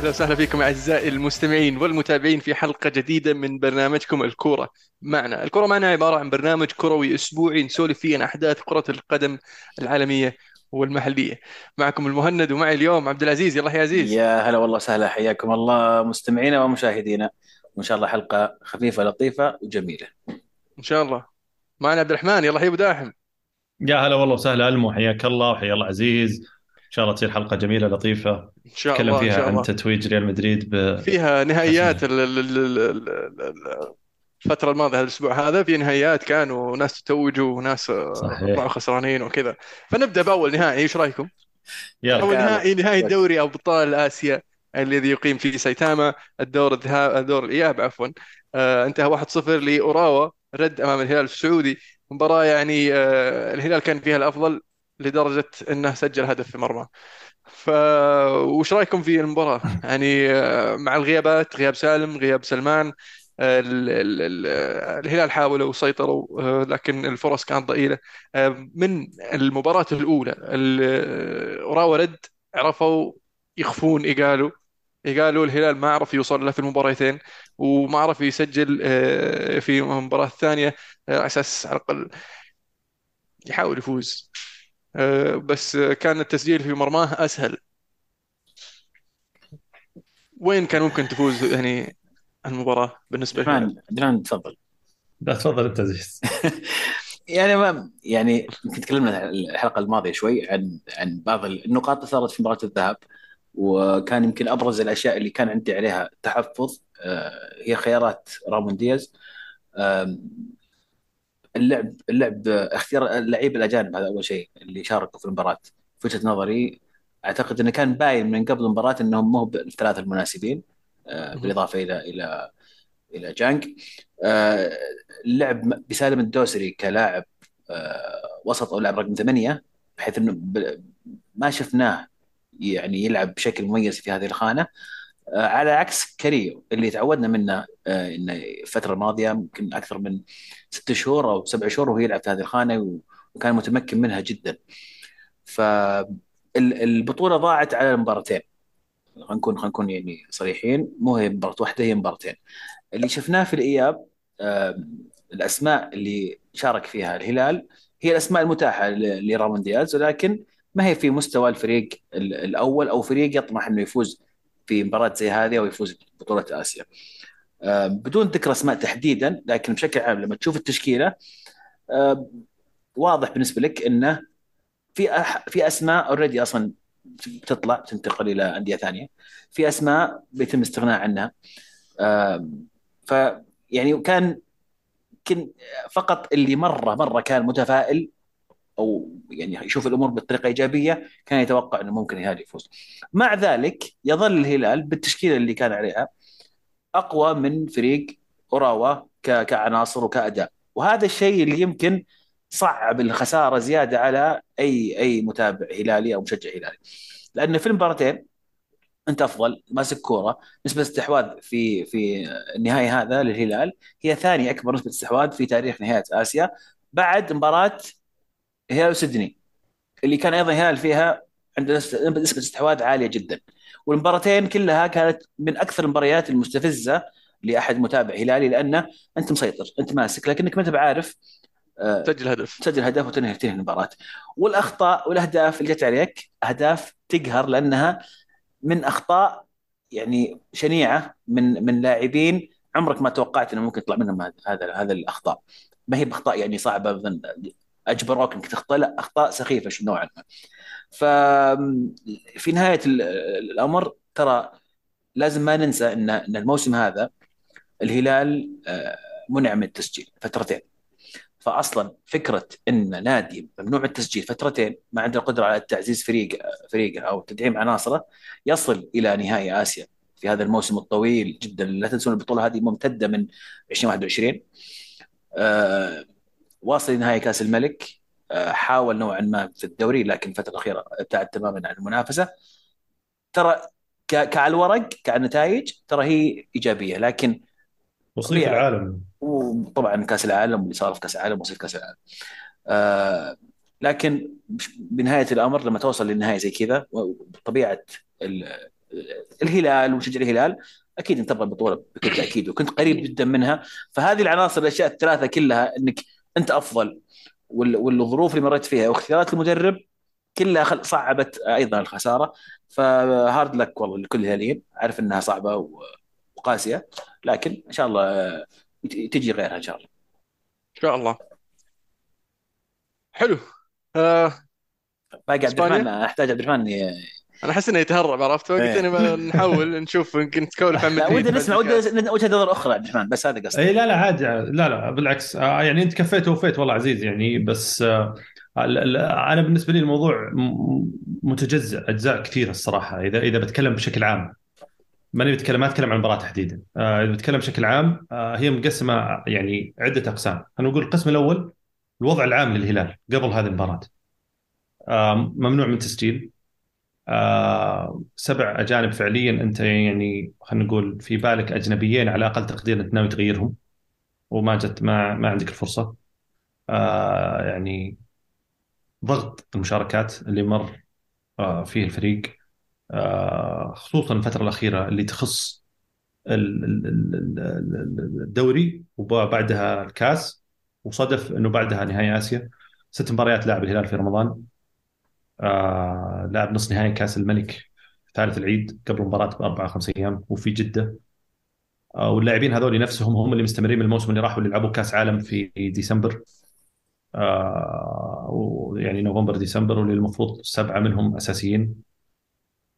أهلا وسهلا فيكم أعزائي المستمعين والمتابعين في حلقة جديدة من برنامجكم الكورة معنا، الكورة معنا عبارة عن برنامج كروي أسبوعي نسولف فيه عن أحداث كرة القدم العالمية والمحلية. معكم المهند ومعي اليوم عبد العزيز يلا يا عزيز. يا هلا والله سهلا حياكم الله مستمعينا ومشاهدينا وإن شاء الله حلقة خفيفة لطيفة وجميلة إن شاء الله. معنا عبد الرحمن يلا يا ابو داحم. يا هلا والله وسهلا ألمو حياك الله وحيا الله عزيز إن شاء الله تصير حلقة جميلة لطيفة إن شاء نتكلم الله فيها شاء عن الله. تتويج ريال مدريد ب فيها نهائيات ال- ال- ال- ال- ال- ال- الفترة الماضية هذا الأسبوع هذا في نهائيات كانوا ناس تتوجوا وناس صحيح. طلعوا خسرانين وكذا فنبدأ بأول نهائي إيش رأيكم؟ يلا أول يلا. نهائي نهائي دوري أبطال آسيا الذي يقيم في سايتاما الدور الذهاب الدور الإياب عفوا آه انتهى 1-0 لأوراوا رد أمام الهلال السعودي مباراة يعني آه الهلال كان فيها الأفضل لدرجة أنه سجل هدف في مرمى. ف وش رأيكم في المباراة؟ يعني آه، مع الغيابات غياب سالم غياب سلمان ال- ال- ال- الهلال حاولوا وسيطروا آه، لكن الفرص كانت ضئيلة. آه، من المباراة الأولى ال- آه، أوراوا رد عرفوا يخفون إيجالو إيجالو الهلال ما عرف يوصل له في المباراتين وما عرف يسجل في المباراة الثانية آه، على أساس على الأقل يحاول يفوز. بس آه، كان التسجيل في مرماه أسهل. وين كان ممكن تفوز يعني المباراة بالنسبة للهلال؟ عبد الرحمن تفضل. لا تفضل أنت عزيز يعني ما يعني يمكن تكلمنا الحلقة الماضية شوي عن عن بعض النقاط اللي صارت في مباراة الذهاب وكان يمكن أبرز الأشياء اللي كان عندي عليها تحفظ آه، هي خيارات رامون دياز. اللعب اللعب اختيار اللعيبه الأجانب هذا أول شيء اللي شاركوا في المباراة. في وجهة نظري أعتقد إنه كان باين من قبل المباراة إنهم مو بالثلاثة المناسبين آه،. بالإضافة إلى إلى إلى جانج آه، اللعب بسالم الدوسري كلاعب آه، وسط أو لاعب رقم ثمانية بحيث إنه ما شفناه يعني يلعب بشكل مميز في هذه الخانة. على عكس كاريو اللي تعودنا منه آه، إنه الفترة الماضية يمكن أكثر من ست شهور أو سبع شهور وهو يلعب في هذه الخانة وكان متمكن منها جدا. فالبطوله ضاعت على المباراتين خلينا نكون خلينا نكون يعني صريحين مو هي مباراة واحدة هي مباراتين. اللي شفناه في الإياب آه، الأسماء اللي شارك فيها الهلال هي الأسماء المتاحة لرامون دياز ولكن ما هي في مستوى الفريق ال- الأول أو فريق يطمح إنه يفوز في مباراة زي هذه أو يفوز ببطولة آسيا. بدون ذكر أسماء تحديدا لكن بشكل عام لما تشوف التشكيلة واضح بالنسبة لك إنه في أح في أسماء اوريدي أصلا بتطلع تنتقل إلى أندية ثانية في أسماء بيتم الاستغناء عنها ف يعني كان فقط اللي مرة مرة كان متفائل أو يعني يشوف الأمور بطريقة إيجابية كان يتوقع إنه ممكن الهلال يفوز. مع ذلك يظل الهلال بالتشكيلة اللي كان عليها أقوى من فريق أوراوا كعناصر وكأداء. وهذا الشيء اللي يمكن صعب الخسارة زيادة على اي أي متابع هلالي أو مشجع هلالي. لأن في المباراتين أنت أفضل ماسك كورة. نسبة استحواذ في في النهائي هذا للهلال هي ثاني أكبر نسبة استحواذ في تاريخ نهائيات آسيا. بعد مباراة هلال وسيدني اللي كان أيضا الهلال فيها عنده نسبة استحواذ عالية جدا. والمباراتين كلها كانت من أكثر المباريات المستفزة لأحد متابع هلالي لأنه أنت مسيطر أنت ماسك لكنك ما انت بعارف آه، سجل هدف. تسجل هدف وتنهي تنهي المباراة. والأخطاء والأهداف اللي جت عليك أهداف تقهر لأنها من أخطاء يعني شنيعة من من لاعبين عمرك ما توقعت إنه ممكن يطلع منهم هذا هذا هذا الأخطاء. ما هي بأخطاء يعني صعبة مثلا اجبروك إنك تخطئ لا أخطاء سخيفة نوعا ما ففي نهاية ال- الأمر ترى لازم ما ننسى إن إن الموسم هذا الهلال آه، منع من التسجيل فترتين. فاصلا فكرة إن نادي ممنوع التسجيل فترتين ما عنده القدره على تعزيز فريق فريقه أو تدعيم عناصره يصل إلى نهائي آسيا في هذا الموسم الطويل جدا. لا تنسون البطولة هذه ممتدة من 2021 آه واصل لنهائي كأس الملك آه حاول نوعا ما في الدوري لكن الفترة الأخيرة ابتعد تماما عن المنافسة. ترى ك- كعلى الورق كنتائج ترى هي إيجابية لكن وصيف. العالم. وطبعا كأس العالم واللي صار في كأس العالم وصيف كأس العالم. آه لكن بنهاية الأمر لما توصل للنهايه زي كذا وطبيعة ال- الهلال ومشجع الهلال أكيد انت تبغى البطوله بكل تأكيد وكنت قريب جدا منها. فهذه العناصر الأشياء الثلاثة كلها إنك انت افضل. والظروف اللي مريت فيها واختيارات المدرب كلها صعبت أيضا الخسارة. فهارد لك والله لكل الهلاليين عارف انها صعبة وقاسية. لكن إن شاء الله تجي غيرها إن شاء الله. إن شاء الله. حلو. آه باقي عبد الرحمن أحتاج عبد الرحمن أنا أحس إنه يتهرب عرفت؟ وقت إيه. اني نحاول نشوف يمكن تكولف عن ودنا نسمع ودنا وجهة نظر أخرى عبد الرحمن بس هذا قصدي. اي لا لا عادي لا لا بالعكس. آه، يعني أنت كفيت ووفيت والله عزيز يعني بس آه، أنا بالنسبة لي الموضوع متجزء أجزاء كثيرة الصراحة إذا إذا بتكلم بشكل عام. ماني بتكلم ما أتكلم عن المباراة تحديدا. آه، إذا بتكلم بشكل عام هي مقسمة يعني عدة أقسام. أنا أقول القسم الأول الوضع العام للهلال قبل هذه المباراة. ممنوع من تسجيل. آه سبع أجانب فعليا أنت يعني خلينا نقول في بالك أجنبيين على أقل تقدير أنت ناوي تغيرهم وما جت ما ما عندك الفرصة. آه يعني ضغط المشاركات اللي مر آه فيه الفريق آه خصوصا الفترة الأخيرة اللي تخص الدوري وبعدها الكاس وصدف إنه بعدها نهائي آسيا. ست مباريات لاعب الهلال في رمضان. آه لعب نص نهائي كأس الملك ثالث العيد قبل المباراه بأربع خمس أيام وفي جدة. آه واللاعبين هذول نفسهم هم اللي مستمرين من الموسم اللي راحوا اللي لعبوا كأس عالم في ديسمبر. آه ويعني نوفمبر ديسمبر واللي المفروض سبعة منهم أساسيين.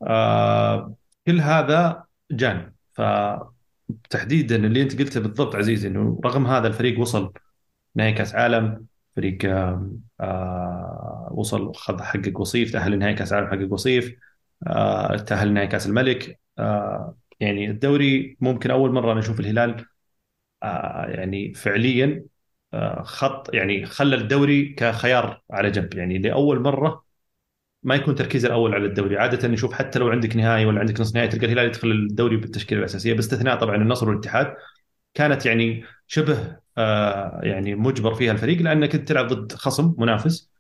آه كل هذا جانب فتحديدا اللي أنت قلته بالضبط عزيزي إنه رغم هذا الفريق وصل نهائي كأس عالم فريق وصل خذ حقق وصيف تأهل لنهائي كأس العالم حقق وصيف آه تأهل لنهائي كأس الملك. آه يعني الدوري ممكن أول مرة نشوف الهلال آه يعني فعليا خط يعني خلى الدوري كخيار على جنب. يعني لأول مرة ما يكون تركيز الأول على الدوري. عادة نشوف حتى لو عندك نهائي ولا عندك نص نهائي تلقى الهلال يدخل الدوري بالتشكيلة الأساسية. باستثناء طبعا النصر والاتحاد كانت يعني شبه يعني مجبر فيها الفريق لأنك تلعب ضد خصم منافس.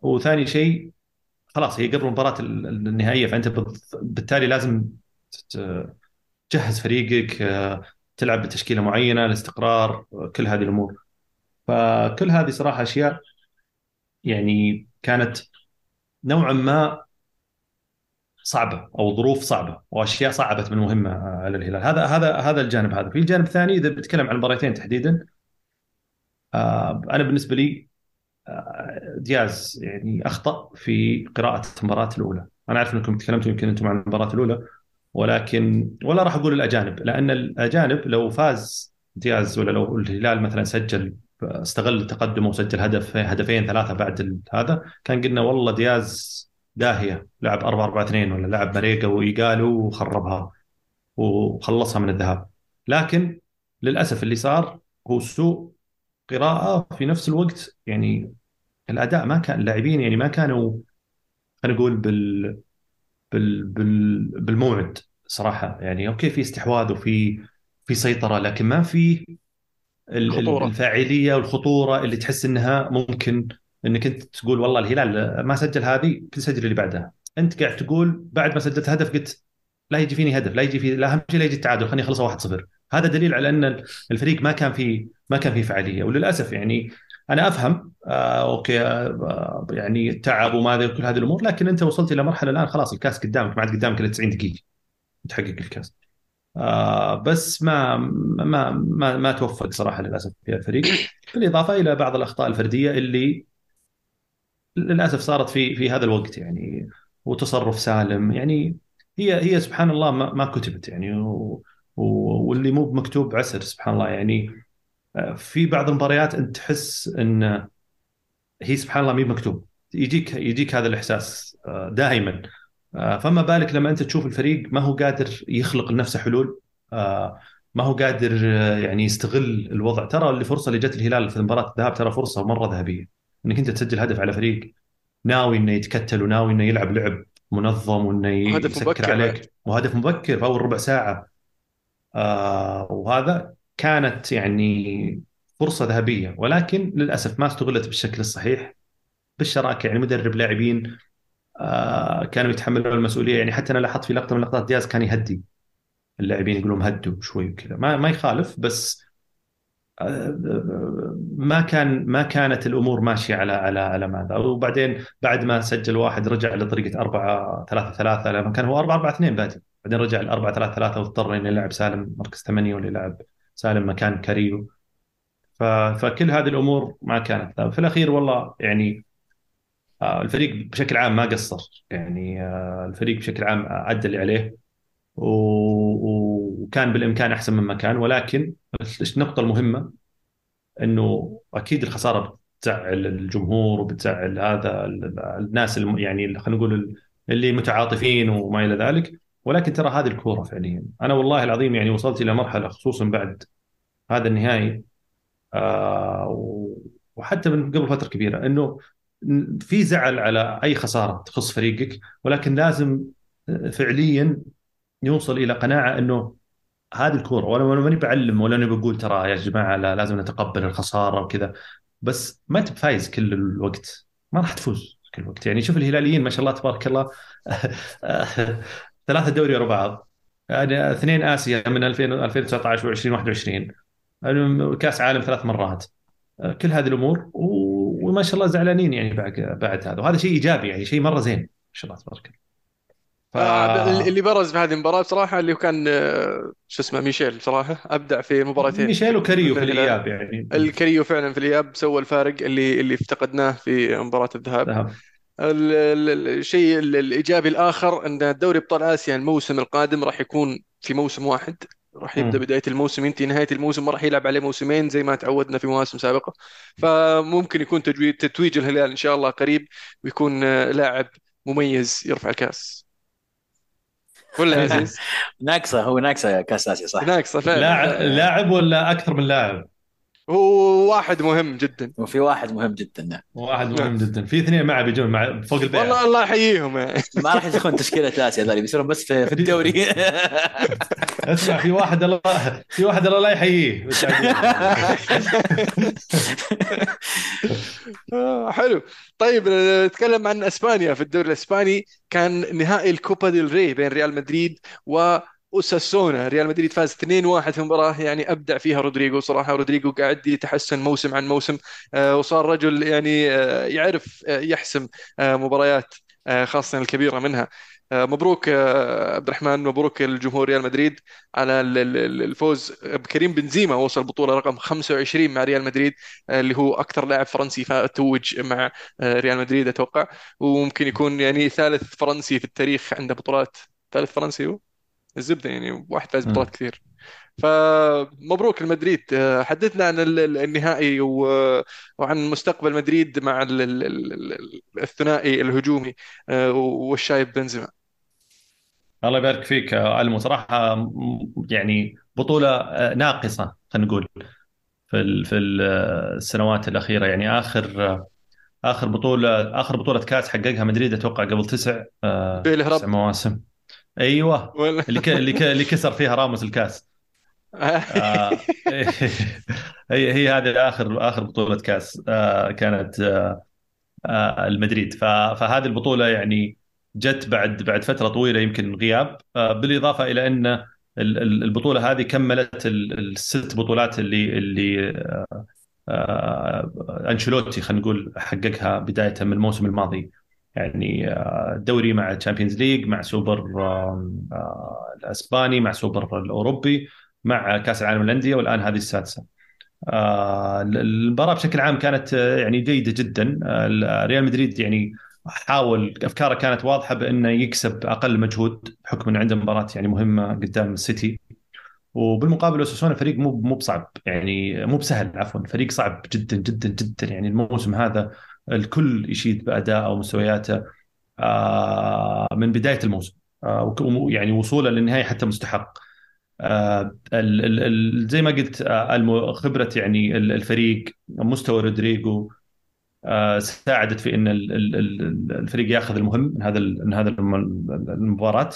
وثاني شيء خلاص هي قبل المباراة النهائية فأنت بالتالي لازم تجهز فريقك آه، تلعب بتشكيلة معينة الاستقرار كل هذه الأمور. فكل هذه صراحة أشياء يعني كانت نوعا ما صعبة أو ظروف صعبة وأشياء صعبت من مهمة على الهلال. هذا هذا هذا الجانب هذا. في الجانب الثاني إذا بتكلم عن المباراتين تحديدا آه، أنا بالنسبة لي آه، دياز يعني أخطأ في قراءة المباراه الأولى. أنا أعرف أنكم تكلمتوا يمكن أنتم عن المباراه الأولى ولكن ولا راح أقول الأجانب لأن الأجانب لو فاز دياز ولا لو الهلال مثلا سجل استغل تقدمه وسجل هدف هدفين ثلاثة بعد هذا كان قلنا والله دياز داهية لعب 4 4 2 ولا لعب مريقة وايجالو وخربها وخلصها من الذهاب. لكن للأسف اللي صار هو سوء قراءة في نفس الوقت يعني الأداء ما كان اللاعبين يعني ما كانوا خلينا نقول بال بال بال بالموعد صراحة. يعني أوكي في استحواذ وفي في سيطرة لكن ما في الخطورة. الفاعلية والخطورة اللي تحس إنها ممكن إنك أنت تقول والله الهلال ما سجل هذه سجل اللي بعدها. أنت قاعد تقول بعد ما سجلت هدف قلت لا يجي فيني هدف لا يجي في لا أهم شيء لا يجي التعادل خليني اخلصها 1-0 هذا دليل على أن الفريق ما كان في ما كان في فعاليه وللأسف يعني أنا أفهم آه أوكي آه يعني تعب وما كل هذه الأمور لكن أنت وصلت إلى مرحلة الآن خلاص الكاس قدامك ما عاد قدامك إلا 90 دقيقة تحقق الكاس. آه بس ما ما ما ما توفق صراحة للأسف في الفريق. بالإضافة إلى بعض الأخطاء الفردية اللي للأسف صارت في في هذا الوقت يعني وتصرف سالم. يعني هي هي سبحان الله ما, ما كتبت يعني و واللي مو مكتوب عسر سبحان الله. يعني في بعض المباريات أنت تحس إن هي سبحان الله مي مكتوب. يجيك يجيك هذا الإحساس آه، دائما. آه، فما بالك لما أنت تشوف الفريق ما هو قادر يخلق لنفسه حلول ما هو قادر يعني يستغل الوضع. ترى الفرصه اللي جت الهلال في مباراة الذهاب ترى فرصة مرة ذهبية. إنك أنت تسجل هدف على فريق ناوي إنه يتكتل وناوي إنه يلعب لعب منظم وإنه يسكر عليك. وهدف مبكر في أول ربع ساعة. آه وهذا كانت يعني فرصة ذهبية ولكن للأسف ما استغلت بالشكل الصحيح بالشراكة. يعني مدرب لاعبين آه، كانوا يتحملون المسؤولية. يعني حتى أنا لاحظت في لقطة من لقطات دياز كان يهدي. اللاعبين يقولون هدوا شوي وكذا. ما ما يخالف بس ما كان ما كانت الأمور ماشية على على على ماذا. وبعدين بعد ما سجل واحد رجع لطريقة 4 3 3 لما كان هو 4 4 2 بادي بعدين رجع ل 4 3 3 واضطر إنه يلعب سالم مركز 8 ولا يلعب سالم مكان كاريو. فكل هذه الأمور ما كانت. في الأخير والله يعني آه، الفريق بشكل عام ما قصر. يعني آه، الفريق بشكل عام ادى اللي عليه وكان بالإمكان أحسن مما كان. ولكن النقطة المهمة إنه أكيد الخسارة بتزعل الجمهور وبتزعل هذا الناس يعني خلينا نقول اللي متعاطفين وما إلى ذلك. ولكن ترى هذه الكورة فعليا. أنا والله العظيم يعني وصلت إلى مرحلة خصوصا بعد هذا النهائي آه وحتى من قبل فترة كبيرة إنه في زعل على أي خسارة تخص فريقك ولكن لازم فعليا يوصل إلى قناعة إنه هذه الكورة وأنا ماني بعلم ولا اني بقول ترى يا جماعة لا لازم نتقبل الخسارة وكذا بس ما انت بفايز كل الوقت. ما راح تفوز كل الوقت يعني شوف الهلاليين ما شاء الله تبارك الله ثلاثة دوري ورا بعض. يعني اثنين آسيا من 2000 2019 و2021 كأس عالم ثلاث مرات. كل هذه الأمور وما شاء الله زعلانين يعني بعد بعد هذا. وهذا شيء إيجابي يعني شيء مرة زين. ما شاء الله تبارك الله. ف... آه، اللي برز في هذه المباراة بصراحة اللي كان آه، شو اسمه ميشيل بصراحة. أبدع في مباراتين. ميشيل وكريو في الإياب يعني. الكريو فعلا في الإياب سوى الفارق اللي اللي افتقدناه في مباراة الذهاب. الشيء الإيجابي الآخر أن دوري أبطال آسيا الموسم القادم راح يكون في موسم واحد. راح يبدأ بداية الموسم ينتهي نهاية الموسم ما راح يلعب عليه موسمين زي ما تعودنا في مواسم سابقة. فممكن يكون تجويد تتويج الهلال إن شاء الله قريب ويكون آه، لاعب مميز يرفع الكاس. ولا يا عزيز؟ ناقصة هو ناقصة كاس آسيا صح؟ ناقصة فعلا. لاعب لاعب ولا أكثر من لاعب؟ هو واحد مهم جدا. وفي واحد مهم جدا نعم. واحد مهم. جدا. في اثنين معه بيجون مع فوق البيع. والله الله يحييهم. ما راح يدخلون تشكيلة اسيا ذولي بيصيرون بس في, في الدوري. اسمع في واحد الله في واحد الله لا يحييه. آه، حلو. طيب نتكلم عن إسبانيا. في الدوري الإسباني كان نهائي ال Copa del Rey بين ريال مدريد و أوساسونا ريال مدريد فاز 2-1 في مباراة يعني أبدع فيها رودريجو صراحة. رودريجو قاعد يتحسن موسم عن موسم آه، وصار رجل يعني آه، يعرف آه، يحسم مباريات خاصة الكبيرة منها. مبروك عبد الرحمن مبروك الجمهور ريال مدريد على الفوز بكريم بنزيما وصل بطولة رقم 25 مع ريال مدريد اللي هو أكثر لاعب فرنسي توج مع ريال مدريد أتوقع. وممكن يكون يعني ثالث فرنسي في التاريخ عنده بطولات. ثالث فرنسي هو؟ الزبدة يعني واحد فاز بطولات كثير. فمبروك المدريد. حدثنا عن النهائي وعن مستقبل مدريد مع الثنائي الهجومي آه، والشايب بنزيما. الله يبارك فيك المو صراحة يعني بطولة آه، ناقصة خلينا نقول في في السنوات الأخيرة. يعني آخر آخر بطولة آخر بطولة كاس حققها مدريد أتوقع قبل تسع آه، تسع مواسم. أيوه. اللي ك... اللي ك... اللي كسر فيها راموس الكاس. آه هي هي هذه اخر آخر بطولة كاس آه كانت آه آه المدريد. ف... فهذه البطولة يعني جت بعد بعد فترة طويلة يمكن غياب. آه بالإضافة إلى أن البطولة هذه كملت الست بطولات اللي اللي آه آه أنشيلوتي خلينا نقول حققها بداية من الموسم الماضي. يعني آه، دوري مع Champions League مع سوبر آه، الأسباني مع سوبر الأوروبي مع كأس العالم للأندية والآن هذه السادسة. آه، المباراة بشكل عام كانت يعني جيدة جدا. ريال مدريد يعني حاول أفكاره كانت واضحة بأنه يكسب أقل مجهود بحكم انه عنده مباراة يعني مهمة قدام السيتي وبالمقابل أوساسونا فريق مو مو بصعب يعني مو بسهل عفوا فريق صعب جدا جدا جدا. يعني الموسم هذا الكل يشيد باداء أو مستوياته آه، من بداية الموسم. آه، يعني وصوله للنهاية حتى مستحق. آه، زي ما قلت خبرة يعني الفريق مستوى رودريجو ساعدت في إن الفريق ياخذ المهم من هذا من هذا المباراة.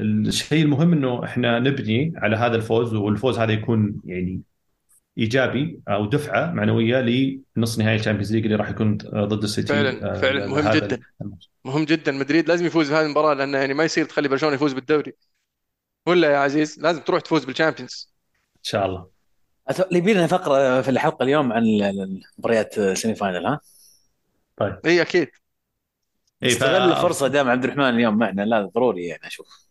الشيء المهم إنه إحنا نبني على هذا الفوز والفوز هذا يكون يعني إيجابي أو دفعة معنوية لنص نهائي ال Champions League اللي راح يكون ضد السيتي فعلا آه، فعلا. مهم جدا. الموسم. مهم جدا. مدريد لازم يفوز بهذه المباراة لأنه يعني ما يصير تخلي برشلونة يفوز بالدوري. ولا يا عزيز لازم تروح تفوز بال Champions. إن شاء الله. يبي لنا فقرة في الحلقة اليوم عن ال- ال- مباريات semi final ها؟ طيب. اي أكيد. ف... استغل الفرصه دام عبد الرحمن اليوم معنا. لا ضروري يعني أشوف.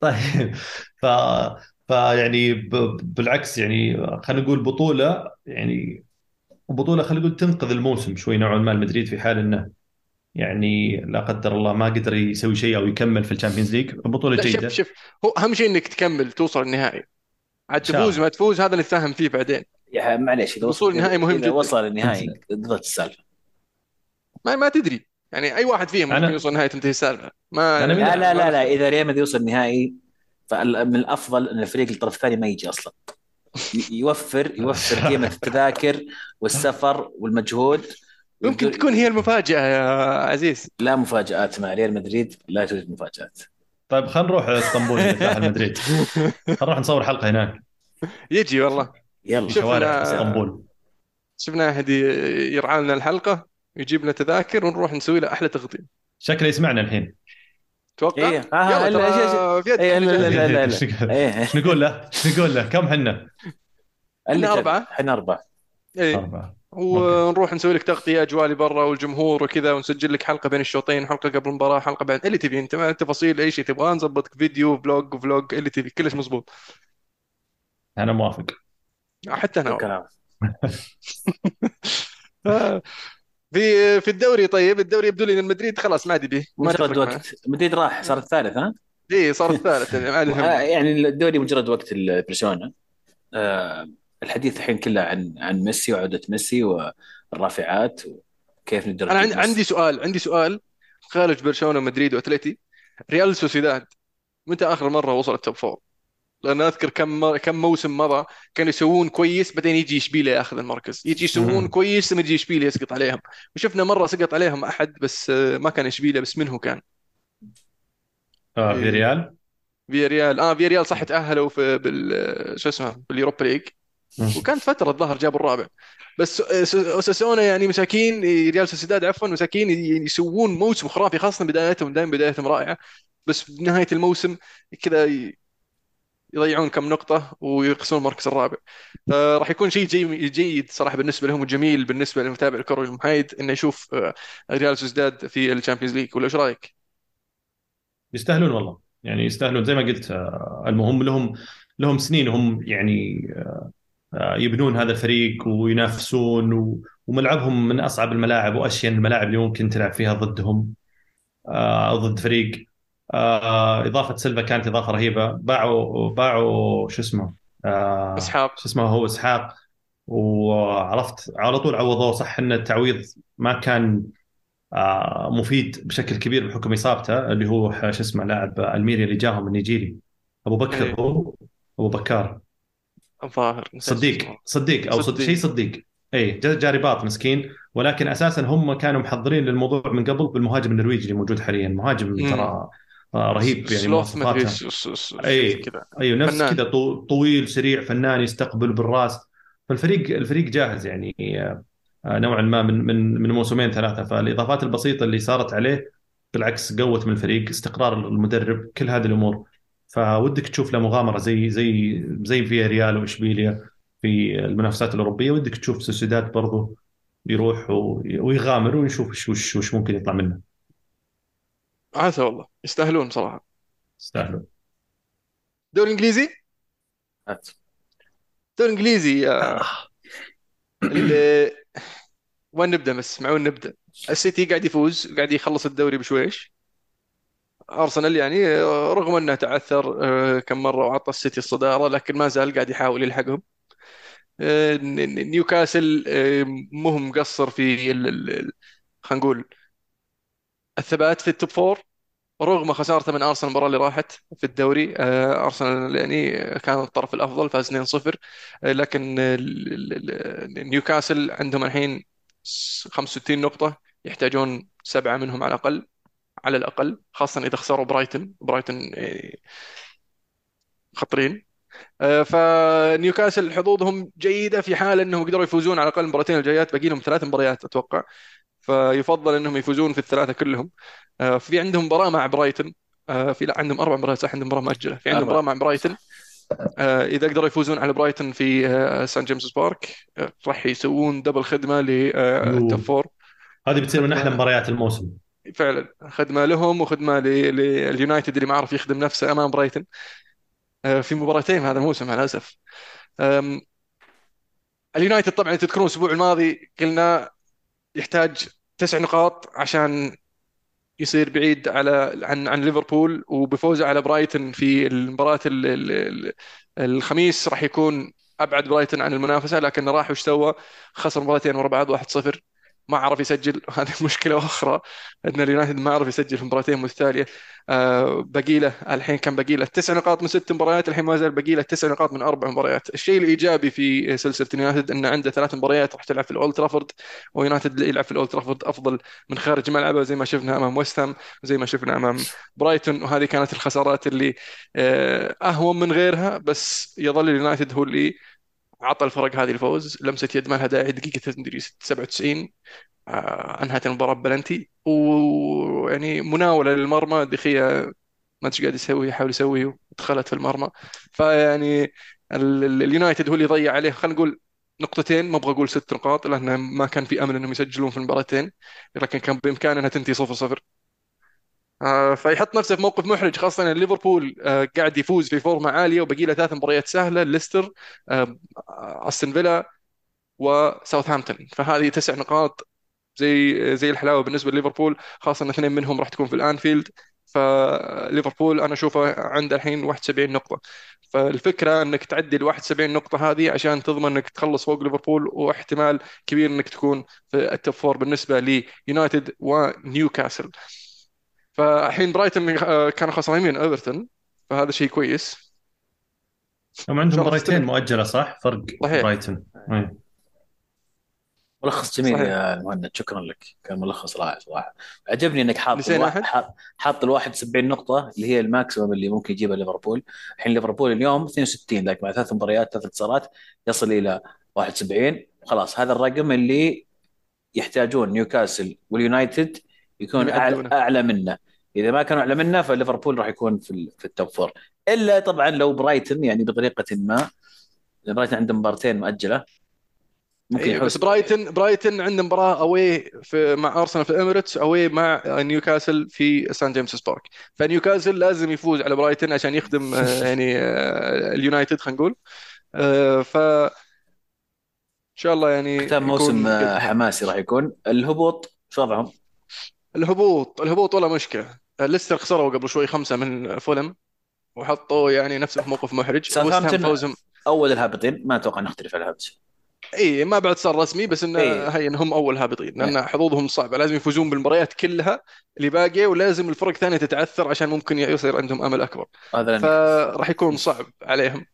طيب. ف فيعني ب... بالعكس يعني خلينا نقول بطولة يعني بطولة خلينا نقول تنقذ الموسم شوي نوعا ما. المدريد في حال إنه يعني لا قدر الله ما قدر يسوي شيء أو يكمل في ال Champions League. بطولة جيده شوف شوف هو أهم شيء إنك تكمل توصل النهائي. عاد تفوز. ما تفوز هذا اللي نتفاهم فيه بعدين. يا معليش إذا وصل النهائي مهم إذا جدا. وصل النهائي ضبط السالفة. ما ما تدري. يعني أي واحد فيهم ممكن أنا- يوصل النهائي تنتهي السالفة. ما أنا لا لا لا, لا إذا ريال مدريد يوصل النهائي فمن الأفضل إن الفريق الطرف الثاني ما يجي أصلا. يوفر يوفر قيمة التذاكر والسفر والمجهود. ممكن تكون هي المفاجأة يا عزيز. لا مفاجآت مع ريال مدريد لا توجد مفاجآت. طيب خلينا نروح اسطنبول نفتح مدريد خلينا نروح نصور حلقة هناك. يجي والله. يلا. شوارع اسطنبول. شفنا احد يرعى لنا الحلقة يجيب لنا تذاكر ونروح نسوي له أحلى تغطية. شكله يسمعنا الحين. توقع إيه، آه، لا، إيه، لا، لا، لا، لا، لا. إيش نقول- إيه له؟ إيش نقول له؟ كم حنا؟ اللي إحنا أربعة. إحنا أربعة إيه أربعة ونروح نسوي لك تغطية اجوالي برا والجمهور وكذا ونسجل لك حلقة بين الشوطين حلقة قبل المباراة حلقة بعد اللي تبي انت تفاصيل أي شيء تبغاه نظبط لك فيديو فلوج فلوج اللي تبي كلش مزبوط أنا موافق حتى أنا كلام. في في الدوري طيب الدوري يبدو لي إن مدريد خلاص ما عاد ما مجرد. وقت مدريد راح صار الثالث ها إي صار الثالث يعني. يعني الدوري مجرد وقت برشلونة آه، الحديث الحين كله عن عن ميسي وعودة ميسي والرافعات وكيف نقدر أنا عندي. عندي سؤال عندي سؤال خارج برشلونة ومدريد وأتلتي ريال سوسيداد متى آخر مرة وصل ال top four؟ لأن أذكر كم مر... كم موسم مضى كانوا يسوون كويس بعدين يجي اشبيليا ياخذ المركز. يجي يسوون. كويس ثم يجي اشبيليا يسقط عليهم. وشفنا مرة سقط عليهم أحد بس آه، ما كان اشبيليا بس من هو كان. آه في إيه. ريال فياريال آه فياريال صح تأهلوا في بال شو اسمه بال Europa League. وكانت فترة الظهر جابوا الرابع. بس أوساسونا يعني مساكين ريال سوسيداد عفوا مساكين يسوون موسم خرافي خاصة بدايتهم دائما بدايتهم رائعة. بس بنهايه الموسم كذا يضيعون كم نقطة ويقصون المركز الرابع. فراح يكون شيء جي جيد صراحة بالنسبة لهم وجميل بالنسبة للمتابع الكروي المحايد إنه يشوف آه، ريال سوسيداد في ال Champions League. ولا إيش رأيك؟ يستاهلون والله. يعني يستاهلون زي ما قلت آه، المهم لهم لهم سنين هم يعني آه، آه، يبنون هذا الفريق وينافسون وملعبهم من أصعب الملاعب وأشين الملاعب اللي ممكن تلعب فيها ضدهم آه، ضد فريق آه، إضافة سيلفا كانت إضافة رهيبة. باعوا باعوا شو اسمه؟ آه، إسحاق. شو اسمه؟ هو إسحاق. وعرفت على طول عوضوه. صح إن التعويض ما كان آه، مفيد بشكل كبير بحكم إصابته اللي هو شو اسمه؟ لاعب الميريا اللي جاهم النيجيري أبو بكر إيه. هو؟ أبو بكار. الظاهر. صديق. صديق أو صد... صديق. شيء صديق. اي جا- جا رباط مسكين. ولكن أساسا هم كانوا محضرين للموضوع من قبل بالمهاجم النرويجي اللي موجود حاليا. مهاجم. ترى آه، رهيب يعني سلوث. شيء كذا. أيوه نفس. كذا طو- طويل سريع فنان يستقبل بالراس. فالفريق الفريق جاهز يعني آه، نوعا ما من من من موسمين ثلاثة. فالإضافات البسيطة اللي صارت عليه بالعكس قوت من الفريق استقرار المدرب كل هذه الأمور. فودك تشوف له مغامرة زي زي زي في ريال وإشبيليا في المنافسات الأوروبية. ودك تشوف سوسيداد برضو يروح ويغامر ونشوف وش, وش ممكن يطلع منه. عسى والله. يستاهلون صراحة. يستاهلون. دوري انجليزي هات. دوري انجليزي آه، ال- وين نبدأ بس مع وين نبدأ. السيتي قاعد يفوز قاعد يخلص الدوري بشويش. أرسنال يعني آه، رغم أنه تعثر آه، كم مرة وعطى السيتي الصدارة لكن ما زال قاعد يحاول يلحقهم. ن- ن- نيوكاسل مو مقصر في ال- ال- ال- خلينا نقول الثبات في ال top four رغم خسارته من ارسنال المباراة اللي راحت في الدوري آه، ارسنال يعني كان الطرف الأفضل فاز 2-0 آه، لكن نيوكاسل عندهم الحين س- 65 نقطة يحتاجون سبعة منهم على الأقل على الأقل خاصة إذا خسروا برايتن. برايتن يعني خطرين. آه، فنيوكاسل حظوظهم جيدة في حال إنهم قدروا يفوزون على الأقل المباراتين الجايات. باقي لهم ثلاث مباريات أتوقع. فيفضل إنهم يفوزون في الثلاثة كلهم. آه، في عندهم مباراة مع برايتون. آه، في لا عندهم أربع مباريات صح عندهم مباراة مؤجلة. في عندهم. مباراة مع برايتون. آه، إذا قدروا يفوزون على برايتون في سان جيمس بارك راح يسوون double خدمة لل top. four. هذه بتصير من أحلى مباريات الموسم. فعلا. خدمة لهم وخدمة لليونايتد اللي ما عرف يخدم نفسه أمام برايتون. آه، في مباراتين هذا الموسم مع الأسف. اليونايتد طبعا تذكرون الأسبوع الماضي قلنا يحتاج تسع نقاط عشان يصير بعيد على عن عن ليفربول وبفوزه على برايتون في ال- الخميس. راح يكون أبعد برايتون عن المنافسة لكن راح وش سوى؟ خسر مباراتين ورا بعض 1-0 ما عرف يسجل. هذه مشكلة أخرى أن اليونايتد ما عرف يسجل في مباراتين متتالية. آه، باقي له الحين كان باقي له تسع نقاط من ست مباريات الحين ما زال باقي له تسع نقاط من أربع مباريات. الشيء الإيجابي في سلسلة يونايتد أنه عنده ثلاث مباريات راح تلعب في الأولد ترافورد ويونايتد يلعب في الأولد ترافورد أفضل من خارج ملعبه زي ما شفنا أمام ويست زي ما شفنا أمام برايتون. وهذه كانت الخسارات اللي آه، أهون من غيرها بس يظل اليونايتد هو اللي عطى الفرق هذه الفوز لمسة يد ما لها داعي تدري 97 آه، أنهت المباراة بلنتي ويعني مناولة للمرمى دخية ما أدري قاعد يسوي يحاول يسوي ودخلت في المرمى. فيعني ال- ال- اليونايتد هو اللي ضيع عليه خلينا نقول نقطتين ما أبغى أقول ست نقاط لأن ما كان في أمل إنهم يسجلون في المباراتين لكن كان بإمكانه إنها تنتهي 0 0 آه، فيحط نفسه في موقف محرج خاصة إن ليفربول آه، قاعد يفوز في فورمة عالية وبقي له ثلاث مباريات سهلة ليستر آه، أستون فيلا وساوثهامبتون فهذه تسع نقاط زي زي الحلاوة بالنسبة لليفربول خاصة إن اثنين منهم راح تكون في الأنفيلد. فليفربول أنا أشوفه عنده الحين 71 نقطة. فالفكرة إنك تعدي ال 71 نقطة هذه عشان تضمن إنك تخلص فوق ليفربول واحتمال كبير إنك تكون في ال top four بالنسبة ليونايتد ونيوكاسل. فالحين برايتون آه، كانوا خسرانين من إيفرتون فهذا شيء كويس هم عندهم مباراتين. مؤجلة صح؟ فرق صحيح. برايتون إيه. ملخص جميل صحيح. يا مهند شكرا لك كان ملخص رائع صراحة عجبني إنك؟ حاط حاط ال 71 نقطة اللي هي ال maximum اللي ممكن يجيبها ليفربول الحين ليفربول اليوم 62 لكن مع ثلاث مباريات ثلاث انتصارات يصل إلى 71 خلاص هذا الرقم اللي يحتاجون نيوكاسل واليونايتد يكون اعلى. أعلى منه. إذا ما كانوا أعلى منه فليفربول راح يكون في ال- في ال top four إلا طبعا لو برايتن يعني بطريقة ما برايتن عنده مباراتين مؤجلة ممكن إيه، بس برايتن برايتن عنده مباراة away في مع ارسنال في الاميريتس away مع نيوكاسل في سان جيمس بارك فنيوكاسل لازم يفوز على برايتن عشان يخدم آه، يعني آه، اليونايتد خلينا نقول. آه، ف إن شاء الله يعني ختام موسم حماسي راح يكون. الهبوط شو وضعهم؟ الهبوط الهبوط ولا مشكلة. ليستر خسروا قبل شوي خمسة من فولم وحطوا يعني نفسهم في موقف محرج. ساوثهامبتون فوزهم. أول الهابطين ما أتوقع نختلف على الشيء إي ما بعد صار رسمي بس انه إيه. هي انهم أول هابطين لأن حظوظهم صعبة. لازم يفوزون بالمباريات كلها اللي باقية ولازم الفرق الثانية تتعثر عشان ممكن يصير عندهم أمل أكبر. فراح يكون صعب عليهم.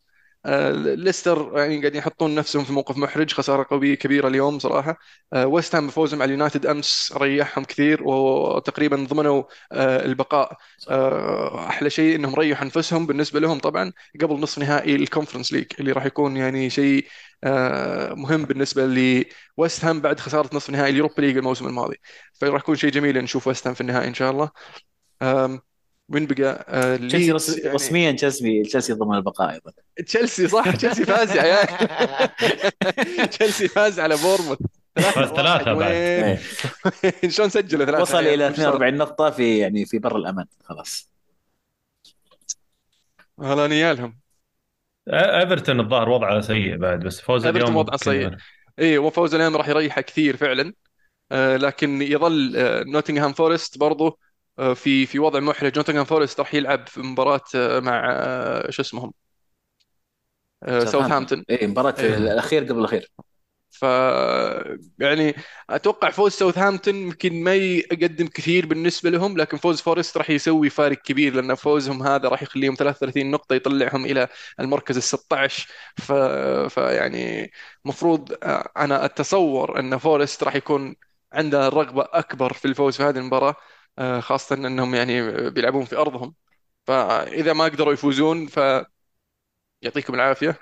ليستر يعني قاعدين يحطون نفسهم في موقف محرج خسارة قوية كبيرة اليوم صراحة. آه، ويست هام بفوزهم على اليونايتد أمس ريحهم كثير وتقريبا ضمنوا آه، البقاء. آه، أحلى شيء إنهم ريحوا أنفسهم بالنسبة لهم طبعا قبل نصف نهائي الكونفرنس ليج اللي راح يكون يعني شيء آه، مهم بالنسبة لويست هام بعد خسارة نصف نهائي اليوروبا ليج الموسم الماضي. فراح يكون شيء جميل نشوف ويست هام في النهائي إن شاء الله. وين بقى آه، تشيلسي رس- يعني- رسميا تشيلسي تشيلسي ضمن البقاء أيضا تشيلسي صح تشيلسي فاز يا عيال تشيلسي فاز على بورموث فاز ثلاثة بعد. إيه. شلون سجلوا ثلاثة وصل؟ إلى وش صار؟ 42 نقطة في يعني في بر الامان خلاص هلا نيالهم إيفرتون الظاهر وضعه سيء بعد بس فوز اليوم وضعه سيء. اي وفوز اليوم راح يريحه كثير فعلا آه، لكن يظل آه، نوتنغهام فورست برضو آه، في في وضع محرج. نوتنغهام فورست راح يلعب في مباراة آه، مع آه، شو اسمهم؟ آه، ساوثهامبتون. اي مباراة إيه. الأخير قبل الأخير. ف يعني أتوقع فوز ساوثهامبتون يمكن ما يقدم كثير بالنسبة لهم لكن فوز فورست راح يسوي فارق كبير لأن فوزهم هذا راح يخليهم 33 نقطة يطلعهم إلى المركز ال 16 ف... فيعني المفروض أنا أتصور أن فورست راح يكون عنده رغبة أكبر في الفوز في هذه المباراة. آه، خاصة إنهم يعني بيلعبون في أرضهم. فإذا ما قدروا يفوزون ف يعطيكم العافية.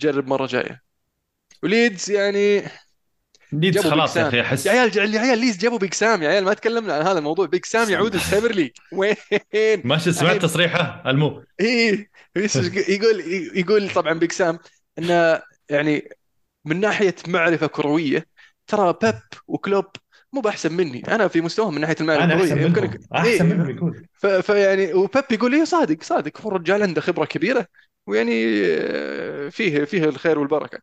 جرب مرة جاية. وليدز يعني ليدز جابوا خلاص يا أخي يا احس عيال يا عيال ليدز جابوا بيج سام يا عيال ما تكلمنا عن هذا الموضوع. بيج سام يعود البريمير ليج. وين؟ ماشي سمعت تصريحه؟ المو. إيه يقول يقول طبعا بيج سام إنه يعني من ناحية معرفة كروية ترى بيب وكلوب مو بأحسن مني. أنا في مستواهم من ناحية المعرفه أنا أحسن يمكن منهم. أحسن إيه. منهم يكون ف- فيعني وبيب يقول لي صادق صادق. هو الرجال عنده خبرة كبيرة ويعني آه، فيه فيه الخير والبركة.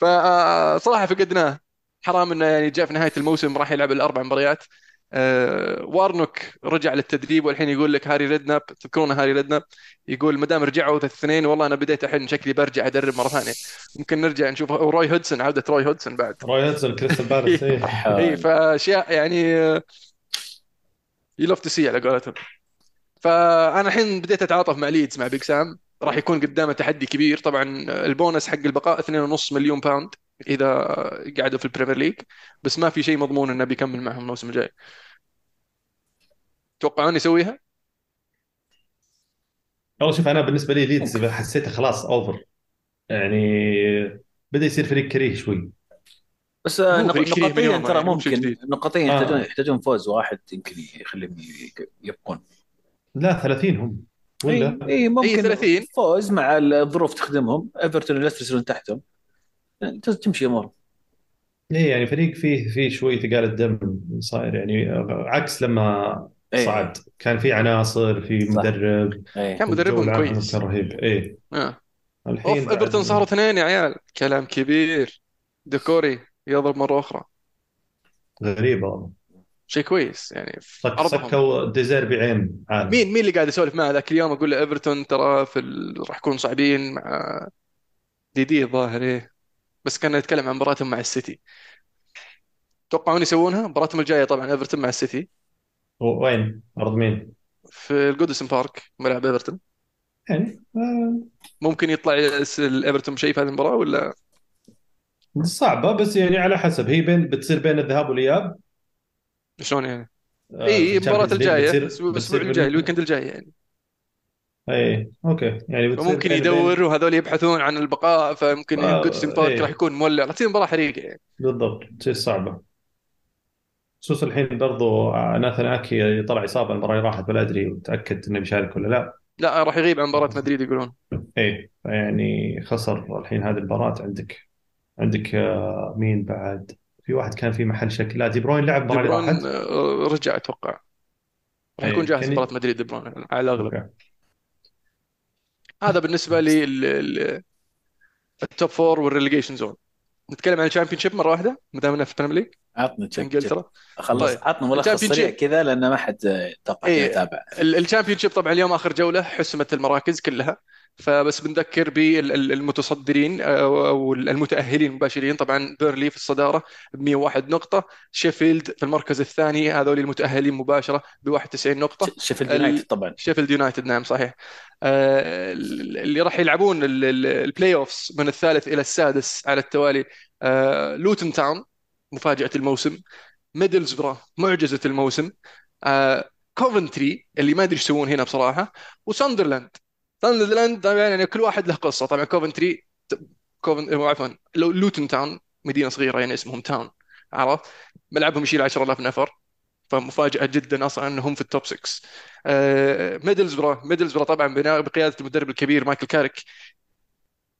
فصراحه فقدناه. حرام إنه يعني جاء في نهاية الموسم راح يلعب الأربع مباريات. آه، وارنوك رجع للتدريب والحين يقول لك هاري ريدناب تذكرون هاري ريدناب؟ يقول ما دام رجعوا الاثنين والله أنا بديت الحين شكلي برجع أدرب مرة ثانية. ممكن نرجع نشوف. وروي هودسون عودة روي هودسون بعد. روي هودسون كريستال بالاس إيه. إي. فأشياء يعني you love to see على قولتهم. فأنا الحين بديت أتعاطف مع ليدز مع بيج سام راح يكون قدامه تحدي كبير. طبعا البونس حق البقاء 2.5 مليون pound إذا قعدوا في البريمير ليج بس ما في شيء مضمون إنه بيكمل معهم الموسم الجاي. توقعون يسويها؟ والله شوف أنا بالنسبة لي ليدز حسيته خلاص over يعني بدأ يصير فريق كريه شوي. بس نقطيا ترى ممكن نقطيا يحتاجون آه. يحتاجون فوز واحد يمكن يخليهم يبقون. لا 30 هم. ولا؟ اي ممكن 30 فوز مع الظروف تخدمهم. ايفرتون وليستر يصيرون تحتهم. تمشي امورهم إيه يعني فريق فيه فيه شوي ثقال الدم صاير يعني عكس لما اي صعد. كان في عناصر في مدرب. اي كان مدربهم العام كان كويس رهيب. إيه. آه. الحين أوف إيفرتون صاروا اثنين يا عيال. كلام كبير. ديكوري يضرب مرة أخرى. غريبه والله. شيء كويس يعني سكوا ديزيربي عين عالم. مين مين اللي قاعد اسولف معه؟ ذاك اليوم أقول له إيفرتون ترى في ال... راح يكون صعبين مع دي دي الظاهر إيه. بس كان نتكلم عن مباراتهم مع السيتي. توقعون يسوونها؟ مباراتهم الجاية طبعا إيفرتون مع السيتي. وين؟ أرض مين؟ في الجودسون بارك ملعب إيفرتون. يعني آه. ممكن يطلع الايفرتون بشيء في هذه المباراة ولا؟ صعبة بس يعني على حسب. هي بين بتصير بين الذهاب والإياب. شلون يعني؟ آه إي في اي المباراه الجاية. بتصير الأسبوع بتصير الجاي ال weekend الجاي يعني. اي okay. يعني بتصير فممكن بين بين يدور وهذول يبحثون عن البقاء فممكن آه بارك راح إيه. يكون مولع. راح تصير مباراة حريقة يعني. بالضبط. تصير صعبة. خصوصا الحين برضو آه، ناثان آكي طلع إصابة المباراة اللي راحت ولا أدري وتاكد إنه بيشارك ولا لا. لا راح يغيب عن مباراة مدريد يقولون. إيه يعني خسر الحين هذه المباراة. عندك عندك آه، مين بعد؟ في واحد كان في محل شك لا دي بروين لعب دي المباراه اللي بروين راحت آه، رجع أتوقع. راح يكون إيه جاهز مباراة مدريد دي بروين على الأغلب. okay. هذا بالنسبة لي ال- ال- ال top four وال relegation zone نتكلم عن الشامبيون شيب مرة واحدة ما دامنا في البريمير ليج عطني إنجلترا. خلص طيب. عطنا ملخص سريع كذا لأن ما حد توقع إيه. يتابع الشامبيون شيب طبعا اليوم آخر جولة حسمت المراكز كلها. فبس بنذكر بالمتصدرين أو المتأهلين المباشرين طبعا بيرنلي في الصدارة ب 101 نقطة شيفيلد في المركز الثاني هذول المتأهلين مباشرة ب 91 نقطة. شيفيلد يونايتد طبعا. شيفيلد يونايتد نعم صحيح. آه، اللي راح يلعبون ال- ال- ال playoffs من الثالث إلى السادس على التوالي آه، لوتن تاون مفاجأة الموسم. ميدلزبرا معجزة الموسم. آه، كوفنتري اللي ما أدري إيش يسوون هنا بصراحة. وساندرلاند ساندرلاند طبعا يعني كل واحد له قصة. طبعا كوفنتري كوفن عفوا لو- لوتن تاون مدينة صغيرة يعني اسمهم تاون عرفت؟ ملعبهم يشيل 10000 نفر فمفاجأة جدا أصلا انهم في ال top 6 آه، ميدلزبرا ميدلزبرا طبعا بنا- بقيادة المدرب الكبير مايكل كاريك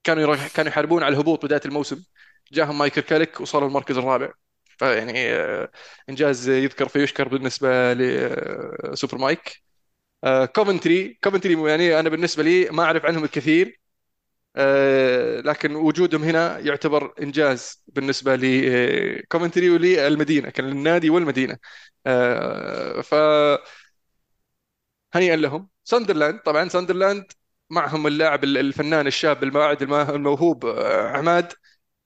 كانوا كانوا يحاربون على الهبوط بداية الموسم. جاهم مايكل كاريك وصلوا المركز الرابع. فيعني آه، إنجاز يذكر فيشكر بالنسبة لسوبر مايك آه، كوفنتري كوفنتري يعني أنا بالنسبة لي ما أعرف عنهم الكثير. آه، لكن وجودهم هنا يعتبر إنجاز بالنسبة لكوفنتري وللمدينه كان للنادي والمدينة. آه، ف هنيئا لهم. ساندرلاند طبعا ساندرلاند معهم اللاعب الفنان الشاب الواعد الموهوب آه، عماد.